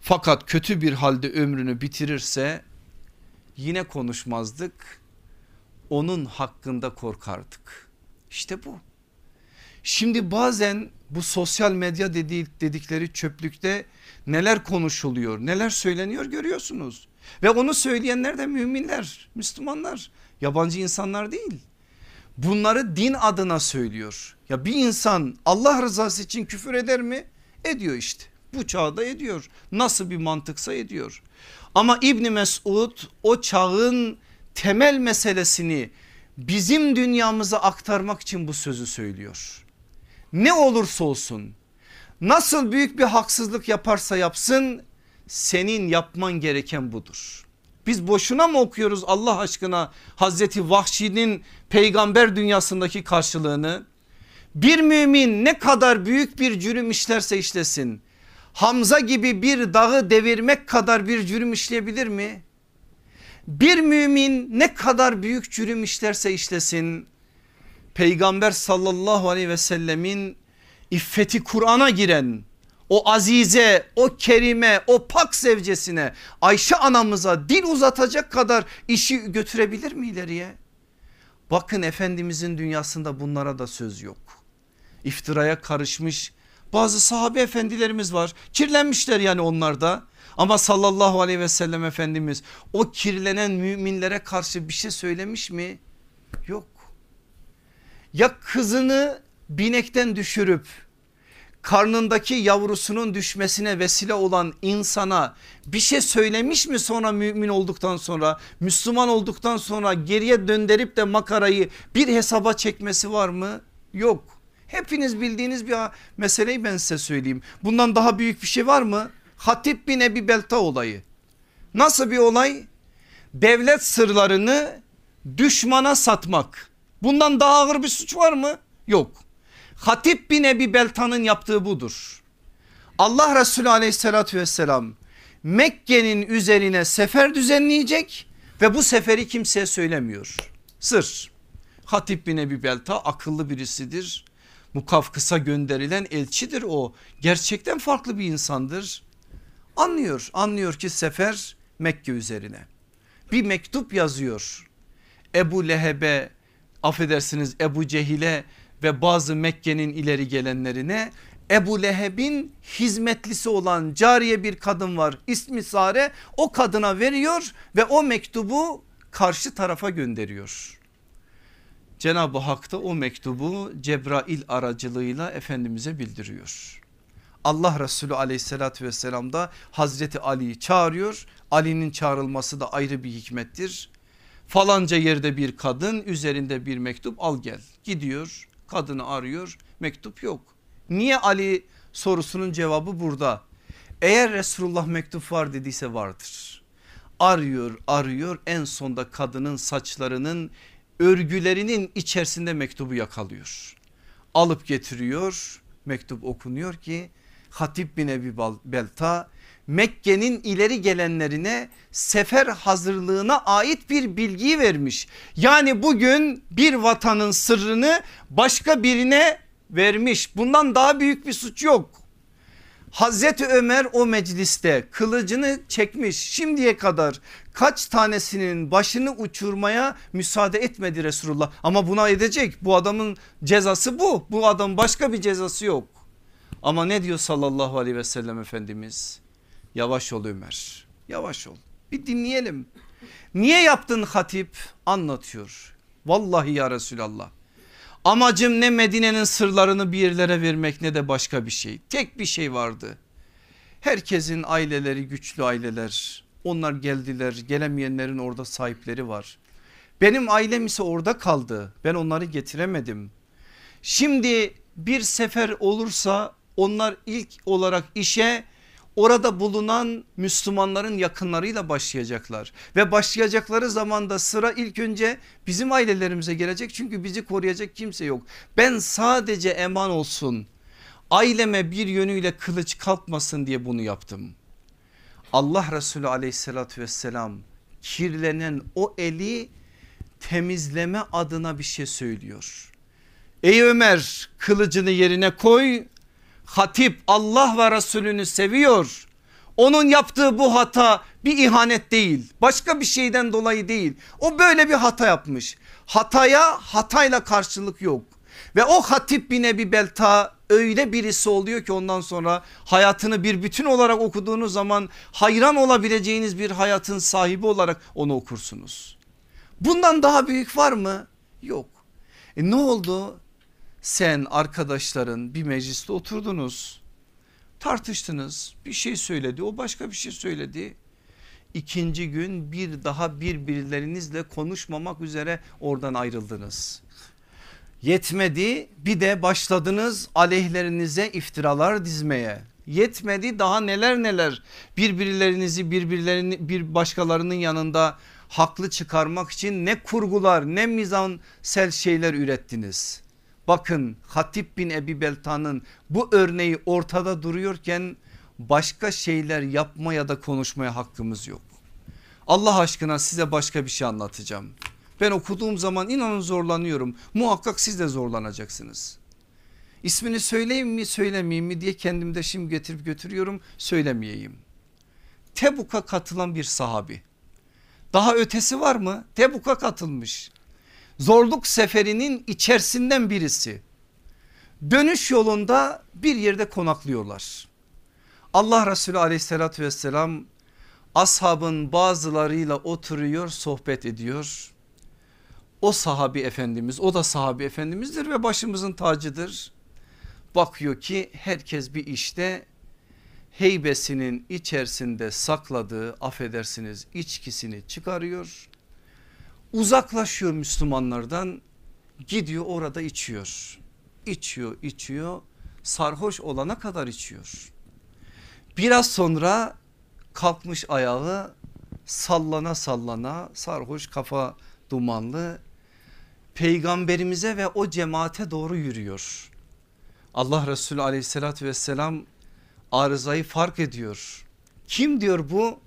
Fakat kötü bir halde ömrünü bitirirse yine konuşmazdık. Onun hakkında korkardık. İşte bu. Şimdi bazen bu sosyal medya dedikleri çöplükte neler konuşuluyor neler söyleniyor görüyorsunuz. Ve onu söyleyenler de müminler Müslümanlar yabancı insanlar değil. Bunları din adına söylüyor. Ya bir insan Allah rızası için küfür eder mi? Ediyor işte. Bu çağda ediyor. Nasıl bir mantıksa ediyor. Ama İbni Mesud o çağın temel meselesini bizim dünyamıza aktarmak için bu sözü söylüyor. Ne olursa olsun nasıl büyük bir haksızlık yaparsa yapsın senin yapman gereken budur. Biz boşuna mı okuyoruz Allah aşkına Hazreti Vahşi'nin peygamber dünyasındaki karşılığını? Bir mümin ne kadar büyük bir cürüm işlerse işlesin. Hamza gibi bir dağı devirmek kadar bir cürüm işleyebilir mi? Bir mümin ne kadar büyük cürüm işlerse işlesin. Peygamber sallallahu aleyhi ve sellemin iffeti Kur'an'a giren o azize, o kerime, o pak zevcesine Ayşe anamıza dil uzatacak kadar işi götürebilir mi ileriye? Bakın Efendimizin dünyasında bunlara da söz yok. İftiraya karışmış bazı sahabe efendilerimiz var. Kirlenmişler yani onlar da. Ama sallallahu aleyhi ve sellem Efendimiz o kirlenen müminlere karşı bir şey söylemiş mi? Yok. Ya kızını binekten düşürüp karnındaki yavrusunun düşmesine vesile olan insana bir şey söylemiş mi sonra mümin olduktan sonra Müslüman olduktan sonra geriye döndürüp de makarayı bir hesaba çekmesi var mı? Yok. Hepiniz bildiğiniz bir meseleyi ben size söyleyeyim. Bundan daha büyük bir şey var mı? Hatip bin Ebi Belta olayı. Nasıl bir olay? Devlet sırlarını düşmana satmak. Bundan daha ağır bir suç var mı? Yok. Hatip bin Ebi Belta'nın yaptığı budur. Allah Resulü aleyhissalatü vesselam Mekke'nin üzerine sefer düzenleyecek ve bu seferi kimseye söylemiyor. Sır. Hatip bin Ebi Belta akıllı birisidir. Mukafkıs'a gönderilen elçidir o. Gerçekten farklı bir insandır. Anlıyor anlıyor ki sefer Mekke üzerine. Bir mektup yazıyor. Ebu Leheb'e affedersiniz Ebu Cehil'e ve bazı Mekke'nin ileri gelenlerine Ebu Leheb'in hizmetlisi olan cariye bir kadın var ismi Sare o kadına veriyor ve o mektubu karşı tarafa gönderiyor. Cenab-ı Hak da o mektubu Cebrail aracılığıyla Efendimiz'e bildiriyor. Allah Resulü aleyhissalatü vesselam da Hazreti Ali'yi çağırıyor. Ali'nin çağrılması da ayrı bir hikmettir. Falanca yerde bir kadın üzerinde bir mektup al gel gidiyor kadını arıyor mektup yok. Niye Ali sorusunun cevabı burada. Eğer Resulullah mektup var dediyse vardır. Arıyor arıyor en sonda kadının saçlarının örgülerinin içerisinde mektubu yakalıyor. Alıp getiriyor mektup okunuyor ki Hatip bin Ebi Belta Mekke'nin ileri gelenlerine sefer hazırlığına ait bir bilgiyi vermiş. Yani bugün bir vatanın sırrını başka birine vermiş. Bundan daha büyük bir suç yok. Hazreti Ömer o mecliste kılıcını çekmiş şimdiye kadar kaç tanesinin başını uçurmaya müsaade etmedi Resulullah. Ama buna edecek bu adamın cezası bu bu adam başka bir cezası yok. Ama ne diyor sallallahu aleyhi ve sellem Efendimiz? Yavaş ol Ömer yavaş ol bir dinleyelim. Niye yaptın hatip anlatıyor. Vallahi ya Resulallah amacım ne Medine'nin sırlarını bir yerlere vermek ne de başka bir şey. Tek bir şey vardı. Herkesin aileleri güçlü aileler onlar geldiler gelemeyenlerin orada sahipleri var. Benim ailem ise orada kaldı ben onları getiremedim. Şimdi bir sefer olursa onlar ilk olarak işe orada bulunan Müslümanların yakınlarıyla başlayacaklar. Ve başlayacakları zaman da sıra ilk önce bizim ailelerimize gelecek çünkü bizi koruyacak kimse yok. Ben sadece eman olsun aileme bir yönüyle kılıç kalkmasın diye bunu yaptım. Allah Resulü aleyhissalatü vesselam kirlenen o eli temizleme adına bir şey söylüyor. Ey Ömer kılıcını yerine koy hatip Allah ve Resulünü seviyor. Onun yaptığı bu hata bir ihanet değil başka bir şeyden dolayı değil o böyle bir hata yapmış hataya hatayla karşılık yok ve o hatip bin Ebi Belta öyle birisi oluyor ki ondan sonra hayatını bir bütün olarak okuduğunuz zaman hayran olabileceğiniz bir hayatın sahibi olarak onu okursunuz. Bundan daha büyük var mı? Yok. E ne oldu? Sen arkadaşların bir mecliste oturdunuz. Tartıştınız bir şey söyledi o başka bir şey söyledi. İkinci gün bir daha birbirlerinizle konuşmamak üzere oradan ayrıldınız. Yetmedi bir de başladınız aleyhlerinize iftiralar dizmeye. Yetmedi daha neler neler birbirlerinizi birbirlerini bir başkalarının yanında haklı çıkarmak için ne kurgular ne mizansel şeyler ürettiniz. Bakın Hatip bin Ebi Belta'nın bu örneği ortada duruyorken başka şeyler yapmaya ya da konuşmaya hakkımız yok. Allah aşkına size başka bir şey anlatacağım. Ben okuduğum zaman inanın zorlanıyorum. Muhakkak siz de zorlanacaksınız. İsmini söyleyeyim mi söylemeyeyim mi diye kendimde şimdi getirip götürüyorum söylemeyeyim. Tebuk'a katılan bir sahabi. Daha ötesi var mı? Tebuk'a katılmış. Zorluk seferinin içerisinden birisi. Dönüş yolunda bir yerde konaklıyorlar. Allah Resulü aleyhissalatü vesselam ashabın bazılarıyla oturuyor sohbet ediyor. O sahabi efendimiz o da sahabi efendimizdir ve başımızın tacıdır. Bakıyor ki herkes bir işte heybesinin içerisinde sakladığı affedersiniz içkisini çıkarıyor. Uzaklaşıyor Müslümanlardan gidiyor orada içiyor. İçiyor içiyor sarhoş olana kadar içiyor. Biraz sonra kalkmış ayağı sallana sallana sarhoş kafa dumanlı peygamberimize ve o cemaate doğru yürüyor. Allah Resulü aleyhissalatü vesselam arızayı fark ediyor. Kim diyor bu?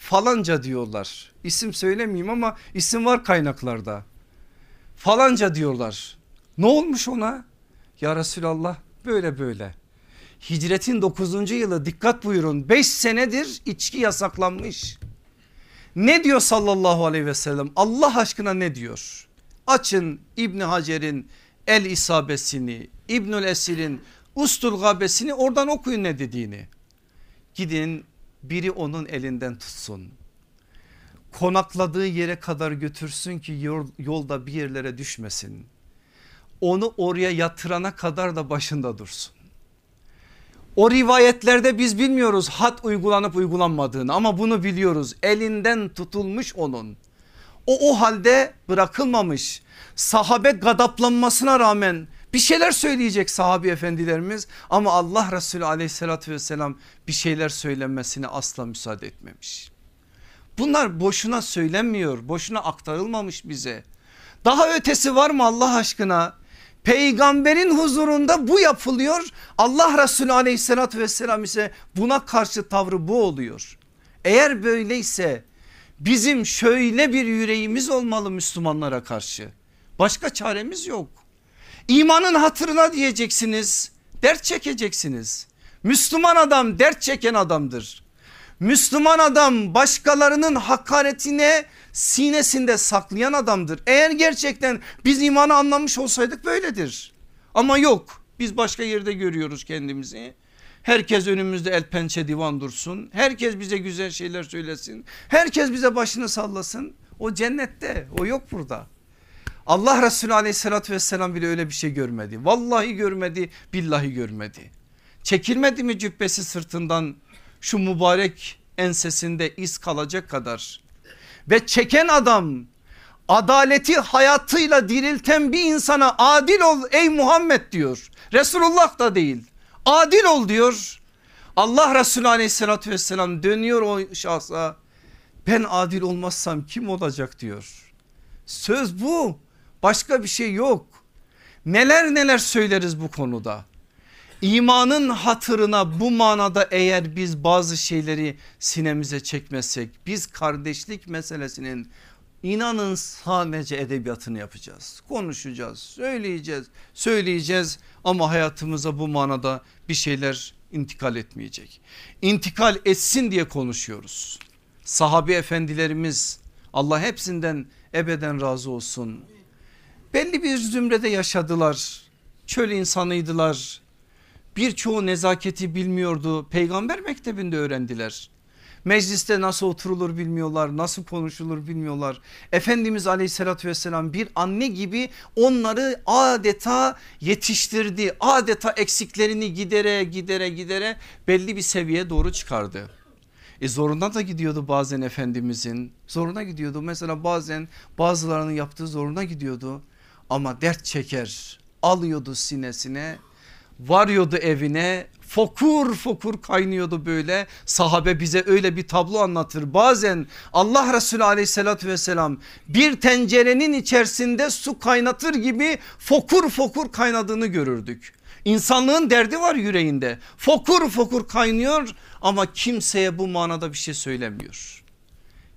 Falanca diyorlar. İsim söylemeyeyim ama isim var kaynaklarda. Falanca diyorlar. Ne olmuş ona? Ya Resulallah böyle böyle. Hicretin 9. yılı dikkat buyurun 5 senedir içki yasaklanmış. Ne diyor sallallahu aleyhi ve sellem Allah aşkına ne diyor? Açın İbni Hacer'in El isabesini İbnül Esir'in Ustul Gabesini oradan okuyun ne dediğini. Gidin biri onun elinden tutsun. Konakladığı yere kadar götürsün ki yolda bir yerlere düşmesin. Onu oraya yatırana kadar da başında dursun. O rivayetlerde biz bilmiyoruz hat uygulanıp uygulanmadığını ama bunu biliyoruz. Elinden tutulmuş onun. O o halde bırakılmamış. Sahabe gadaplanmasına rağmen bir şeyler söyleyecek sahabi efendilerimiz ama Allah Resulü aleyhissalatü vesselam bir şeyler söylenmesine asla müsaade etmemiş. Bunlar boşuna söylenmiyor boşuna aktarılmamış bize. Daha ötesi var mı Allah aşkına? Peygamberin huzurunda bu yapılıyor. Allah Resulü aleyhissalatü vesselam ise buna karşı tavrı bu oluyor. Eğer böyleyse bizim şöyle bir yüreğimiz olmalı Müslümanlara karşı. Başka çaremiz yok. İmanın hatırına diyeceksiniz. Dert çekeceksiniz. Müslüman adam dert çeken adamdır. Müslüman adam başkalarının hakaretine sinesinde saklayan adamdır. Eğer gerçekten biz imanı anlamış olsaydık böyledir. Ama yok biz başka yerde görüyoruz kendimizi. Herkes önümüzde el pençe divan dursun. Herkes bize güzel şeyler söylesin. Herkes bize başını sallasın. O cennette o yok burada. Allah Resulü aleyhissalatü vesselam bile öyle bir şey görmedi. Vallahi görmedi billahi görmedi. Çekilmedi mi cübbesi sırtından şu mübarek ensesinde iz kalacak kadar. Ve çeken adam adaleti hayatıyla dirilten bir insana adil ol ey Muhammed diyor. Resulullah da değil adil ol diyor. Allah Resulü aleyhissalatü vesselam dönüyor o şahsa ben adil olmazsam kim olacak diyor. Söz bu başka bir şey yok. Neler neler söyleriz bu konuda. İmanın hatırına bu manada eğer biz bazı şeyleri sinemize çekmezsek biz kardeşlik meselesinin inanın sadece edebiyatını yapacağız. Konuşacağız, söyleyeceğiz, söyleyeceğiz ama hayatımıza bu manada bir şeyler intikal etmeyecek. İntikal etsin diye konuşuyoruz. Sahabi efendilerimiz Allah hepsinden ebeden razı olsun. Belli bir zümrede yaşadılar. Çöl insanıydılar. Birçoğu nezaketi bilmiyordu. Peygamber mektebinde öğrendiler. Mecliste nasıl oturulur bilmiyorlar nasıl konuşulur bilmiyorlar. Efendimiz aleyhissalatü vesselam bir anne gibi onları adeta yetiştirdi. Adeta eksiklerini gidere gidere gidere belli bir seviyeye doğru çıkardı. E zoruna da gidiyordu bazen Efendimizin zoruna gidiyordu mesela bazen bazılarının yaptığı zoruna gidiyordu ama dert çeker alıyordu sinesine varıyordu evine fokur fokur kaynıyordu böyle sahabe bize öyle bir tablo anlatır bazen Allah Resulü aleyhissalatü vesselam bir tencerenin içerisinde su kaynatır gibi fokur fokur kaynadığını görürdük. İnsanlığın derdi var yüreğinde fokur fokur kaynıyor ama kimseye bu manada bir şey söylemiyor.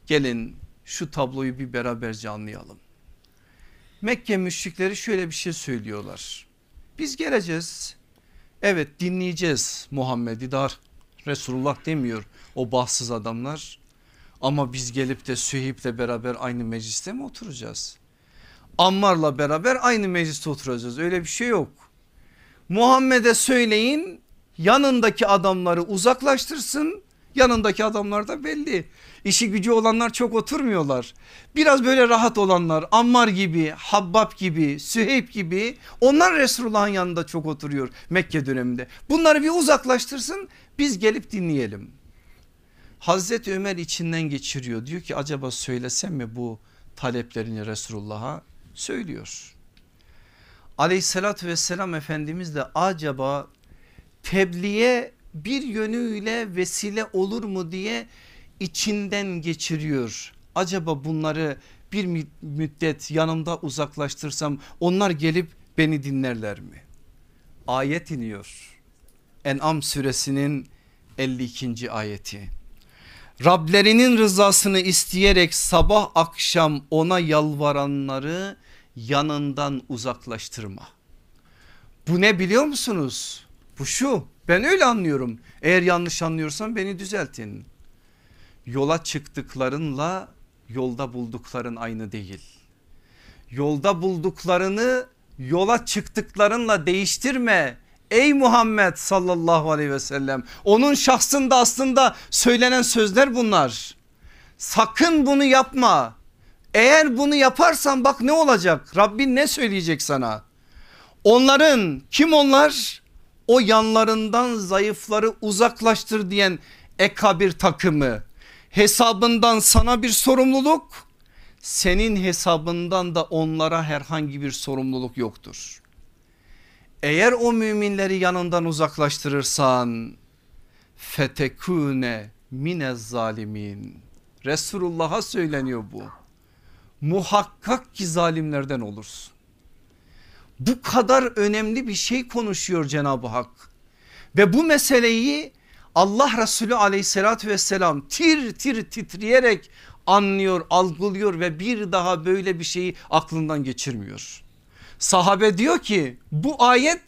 Gelin şu tabloyu bir beraberce anlayalım. Mekke müşrikleri şöyle bir şey söylüyorlar. Biz geleceğiz. Evet dinleyeceğiz Muhammed'i dar Resulullah demiyor o bahtsız adamlar. Ama biz gelip de Süheyb'le beraber aynı mecliste mi oturacağız? Ammar'la beraber aynı mecliste oturacağız öyle bir şey yok. Muhammed'e söyleyin yanındaki adamları uzaklaştırsın yanındaki adamlar da belli. İşi gücü olanlar çok oturmuyorlar. Biraz böyle rahat olanlar Ammar gibi, Habbab gibi, Süheyb gibi onlar Resulullah'ın yanında çok oturuyor Mekke döneminde. Bunları bir uzaklaştırsın biz gelip dinleyelim. Hazreti Ömer içinden geçiriyor diyor ki acaba söylesem mi bu taleplerini Resulullah'a söylüyor. Aleyhissalatü vesselam Efendimiz de acaba tebliğe bir yönüyle vesile olur mu diye içinden geçiriyor. Acaba bunları bir müddet yanımda uzaklaştırsam onlar gelip beni dinlerler mi? Ayet iniyor. En'am suresinin 52. ayeti. Rablerinin rızasını isteyerek sabah akşam ona yalvaranları yanından uzaklaştırma. Bu ne biliyor musunuz? Bu şu ben öyle anlıyorum. Eğer yanlış anlıyorsam beni düzeltin. Yola çıktıklarınla yolda buldukların aynı değil. Yolda bulduklarını yola çıktıklarınla değiştirme. Ey Muhammed sallallahu aleyhi ve sellem onun şahsında aslında söylenen sözler bunlar. Sakın bunu yapma. Eğer bunu yaparsan bak ne olacak? Rabbin ne söyleyecek sana? Onların kim onlar? O yanlarından zayıfları uzaklaştır diyen ekabir takımı. Hesabından sana bir sorumluluk, senin hesabından da onlara herhangi bir sorumluluk yoktur. Eğer o müminleri yanından uzaklaştırırsan fetekune mine zalimin. Resulullah'a söyleniyor bu. Muhakkak ki zalimlerden olursun. Bu kadar önemli bir şey konuşuyor Cenab-ı Hak. Ve bu meseleyi Allah Resulü aleyhissalatü vesselam tir tir titreyerek anlıyor, algılıyor ve bir daha böyle bir şeyi aklından geçirmiyor. Sahabe diyor ki bu ayet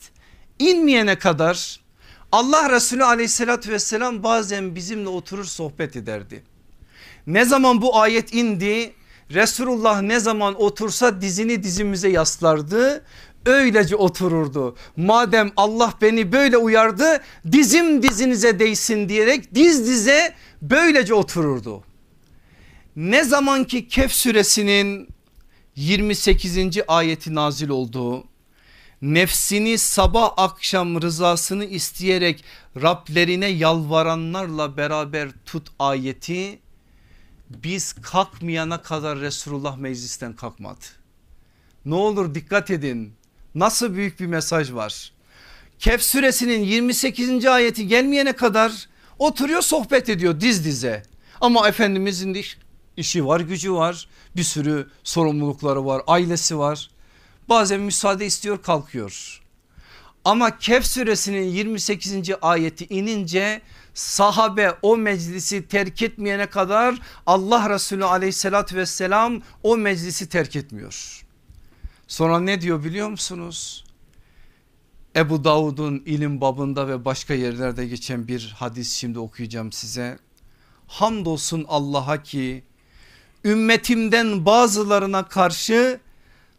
inmeyene kadar Allah Resulü aleyhissalatü vesselam bazen bizimle oturur sohbet ederdi. Ne zaman bu ayet indi Resulullah ne zaman otursa dizini dizimize yaslardı öylece otururdu. Madem Allah beni böyle uyardı dizim dizinize değsin diyerek diz dize böylece otururdu. Ne zaman ki Kehf suresinin 28. ayeti nazil oldu. Nefsini sabah akşam rızasını isteyerek Rablerine yalvaranlarla beraber tut ayeti biz kalkmayana kadar Resulullah meclisten kalkmadı. Ne olur dikkat edin nasıl büyük bir mesaj var. Kehf suresinin 28. ayeti gelmeyene kadar oturuyor sohbet ediyor diz dize. Ama Efendimizin işi var gücü var bir sürü sorumlulukları var ailesi var. Bazen müsaade istiyor kalkıyor. Ama Kehf suresinin 28. ayeti inince sahabe o meclisi terk etmeyene kadar Allah Resulü aleyhissalatü vesselam o meclisi terk etmiyor. Sonra ne diyor biliyor musunuz? Ebu Davud'un ilim babında ve başka yerlerde geçen bir hadis şimdi okuyacağım size. Hamdolsun Allah'a ki ümmetimden bazılarına karşı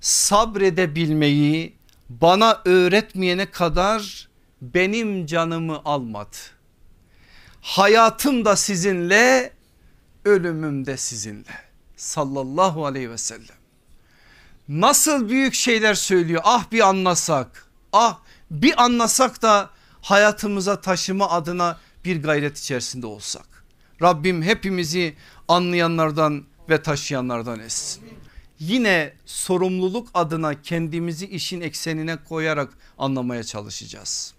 sabredebilmeyi bana öğretmeyene kadar benim canımı almadı. Hayatım da sizinle ölümüm de sizinle sallallahu aleyhi ve sellem. Nasıl büyük şeyler söylüyor ah bir anlasak ah bir anlasak da hayatımıza taşıma adına bir gayret içerisinde olsak. Rabbim hepimizi anlayanlardan ve taşıyanlardan etsin. Yine sorumluluk adına kendimizi işin eksenine koyarak anlamaya çalışacağız.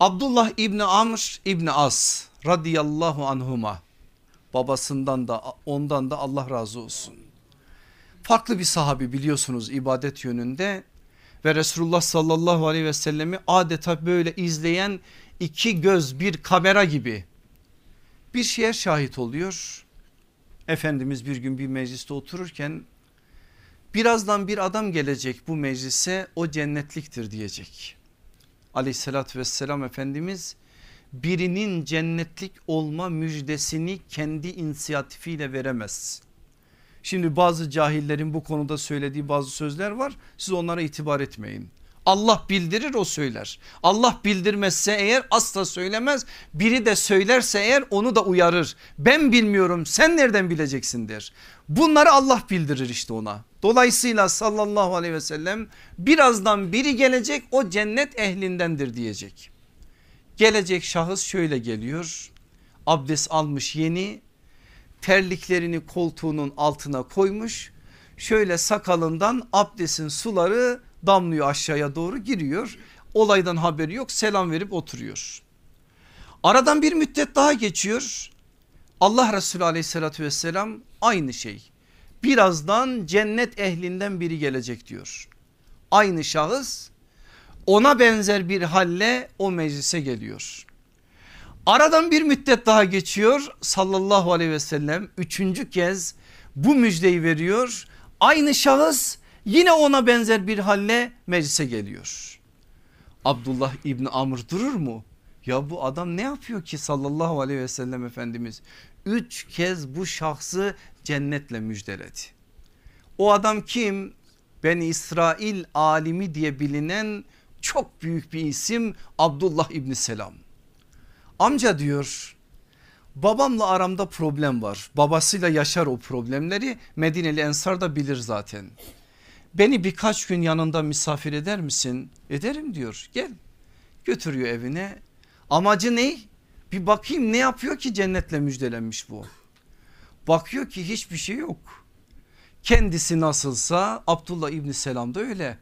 Abdullah İbni Amr İbni As radıyallahu anhuma babasından da ondan da Allah razı olsun. Farklı bir sahabi biliyorsunuz ibadet yönünde ve Resulullah sallallahu aleyhi ve sellemi adeta böyle izleyen iki göz bir kamera gibi bir şeye şahit oluyor. Efendimiz bir gün bir mecliste otururken Birazdan bir adam gelecek bu meclise o cennetliktir diyecek. Aleyhissalatü vesselam Efendimiz birinin cennetlik olma müjdesini kendi inisiyatifiyle veremez. Şimdi bazı cahillerin bu konuda söylediği bazı sözler var siz onlara itibar etmeyin. Allah bildirir o söyler. Allah bildirmezse eğer asla söylemez. Biri de söylerse eğer onu da uyarır. Ben bilmiyorum sen nereden bileceksin der. Bunları Allah bildirir işte ona. Dolayısıyla sallallahu aleyhi ve sellem birazdan biri gelecek o cennet ehlindendir diyecek. Gelecek şahıs şöyle geliyor. Abdest almış yeni terliklerini koltuğunun altına koymuş. Şöyle sakalından abdestin suları damlıyor aşağıya doğru giriyor. Olaydan haberi yok selam verip oturuyor. Aradan bir müddet daha geçiyor. Allah Resulü aleyhissalatü vesselam aynı şey. Birazdan cennet ehlinden biri gelecek diyor. Aynı şahıs ona benzer bir halle o meclise geliyor. Aradan bir müddet daha geçiyor sallallahu aleyhi ve sellem üçüncü kez bu müjdeyi veriyor. Aynı şahıs yine ona benzer bir halle meclise geliyor. Abdullah İbni Amr durur mu? Ya bu adam ne yapıyor ki sallallahu aleyhi ve sellem Efendimiz? Üç kez bu şahsı cennetle müjdeledi. O adam kim? Ben İsrail alimi diye bilinen çok büyük bir isim Abdullah İbni Selam. Amca diyor babamla aramda problem var. Babasıyla yaşar o problemleri Medineli Ensar da bilir zaten. Beni birkaç gün yanında misafir eder misin? Ederim diyor gel götürüyor evine. Amacı ne? Bir bakayım ne yapıyor ki cennetle müjdelenmiş bu. Bakıyor ki hiçbir şey yok. Kendisi nasılsa Abdullah İbni Selam da öyle.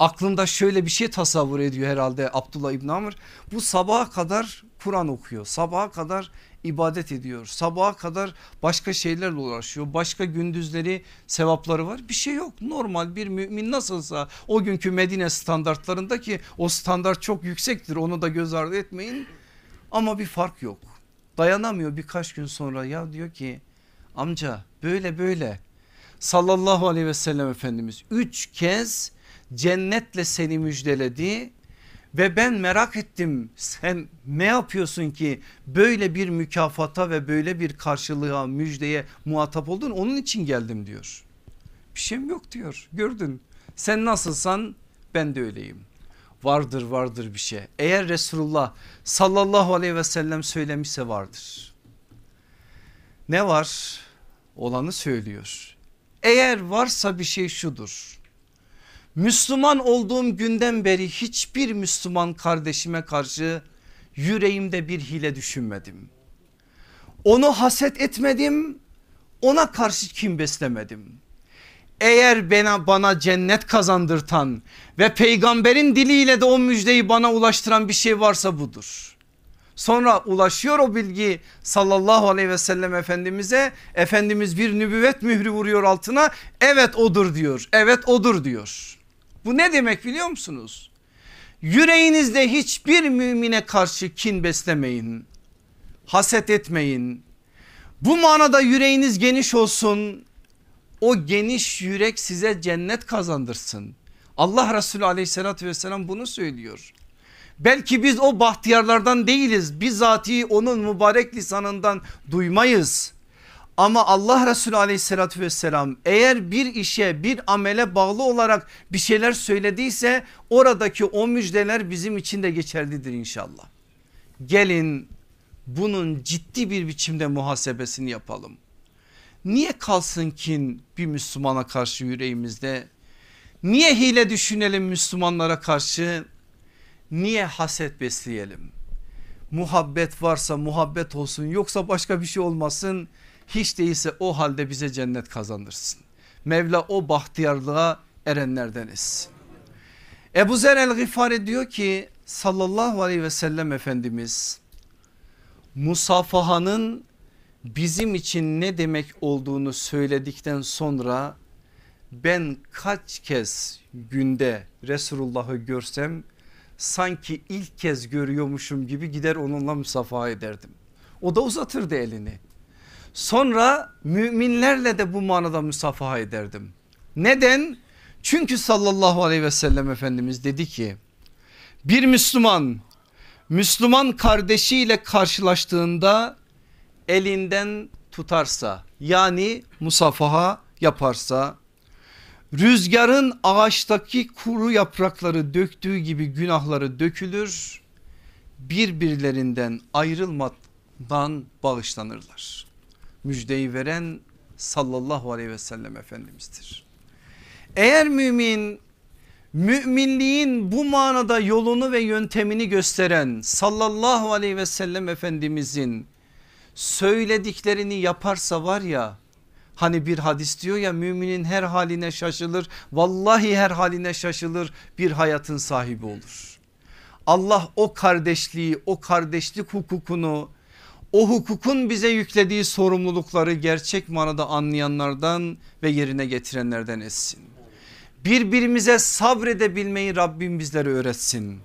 Aklında şöyle bir şey tasavvur ediyor herhalde Abdullah İbni Amr. Bu sabaha kadar Kur'an okuyor. Sabaha kadar ibadet ediyor. Sabaha kadar başka şeylerle uğraşıyor. Başka gündüzleri sevapları var. Bir şey yok. Normal bir mümin nasılsa o günkü Medine standartlarındaki o standart çok yüksektir. Onu da göz ardı etmeyin. Ama bir fark yok. Dayanamıyor birkaç gün sonra ya diyor ki amca böyle böyle sallallahu aleyhi ve sellem Efendimiz üç kez cennetle seni müjdeledi ve ben merak ettim sen ne yapıyorsun ki böyle bir mükafata ve böyle bir karşılığa müjdeye muhatap oldun onun için geldim diyor. Bir şeyim yok diyor gördün sen nasılsan ben de öyleyim. Vardır vardır bir şey eğer Resulullah sallallahu aleyhi ve sellem söylemişse vardır. Ne var olanı söylüyor. Eğer varsa bir şey şudur Müslüman olduğum günden beri hiçbir Müslüman kardeşime karşı yüreğimde bir hile düşünmedim. Onu haset etmedim ona karşı kim beslemedim. Eğer bana, bana cennet kazandırtan ve peygamberin diliyle de o müjdeyi bana ulaştıran bir şey varsa budur. Sonra ulaşıyor o bilgi sallallahu aleyhi ve sellem efendimize. Efendimiz bir nübüvvet mührü vuruyor altına. Evet odur diyor. Evet odur diyor. Bu ne demek biliyor musunuz? Yüreğinizde hiçbir mümine karşı kin beslemeyin. Haset etmeyin. Bu manada yüreğiniz geniş olsun. O geniş yürek size cennet kazandırsın. Allah Resulü aleyhissalatü vesselam bunu söylüyor. Belki biz o bahtiyarlardan değiliz. Bizatihi onun mübarek lisanından duymayız. Ama Allah Resulü aleyhissalatü vesselam eğer bir işe bir amele bağlı olarak bir şeyler söylediyse oradaki o müjdeler bizim için de geçerlidir inşallah. Gelin bunun ciddi bir biçimde muhasebesini yapalım. Niye kalsın kin bir Müslümana karşı yüreğimizde? Niye hile düşünelim Müslümanlara karşı? Niye haset besleyelim? Muhabbet varsa muhabbet olsun yoksa başka bir şey olmasın hiç değilse o halde bize cennet kazandırsın. Mevla o bahtiyarlığa erenlerdeniz. Ebu Zer el Gıfari diyor ki sallallahu aleyhi ve sellem Efendimiz musafahanın bizim için ne demek olduğunu söyledikten sonra ben kaç kez günde Resulullah'ı görsem sanki ilk kez görüyormuşum gibi gider onunla musafaha ederdim. O da uzatırdı elini. Sonra müminlerle de bu manada musafaha ederdim. Neden? Çünkü sallallahu aleyhi ve sellem Efendimiz dedi ki bir Müslüman Müslüman kardeşiyle karşılaştığında elinden tutarsa yani musafaha yaparsa rüzgarın ağaçtaki kuru yaprakları döktüğü gibi günahları dökülür birbirlerinden ayrılmadan bağışlanırlar. Müjdeyi veren sallallahu aleyhi ve sellem Efendimiz'dir. Eğer mümin müminliğin bu manada yolunu ve yöntemini gösteren sallallahu aleyhi ve sellem Efendimizin söylediklerini yaparsa var ya hani bir hadis diyor ya müminin her haline şaşılır vallahi her haline şaşılır bir hayatın sahibi olur. Allah o kardeşliği o kardeşlik hukukunu o hukukun bize yüklediği sorumlulukları gerçek manada anlayanlardan ve yerine getirenlerden etsin. Birbirimize sabredebilmeyi Rabbim bizlere öğretsin.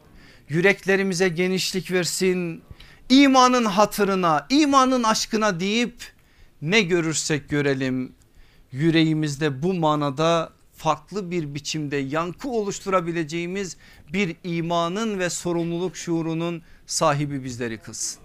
Yüreklerimize genişlik versin. İmanın hatırına, imanın aşkına deyip ne görürsek görelim yüreğimizde bu manada farklı bir biçimde yankı oluşturabileceğimiz bir imanın ve sorumluluk şuurunun sahibi bizleri kılsın.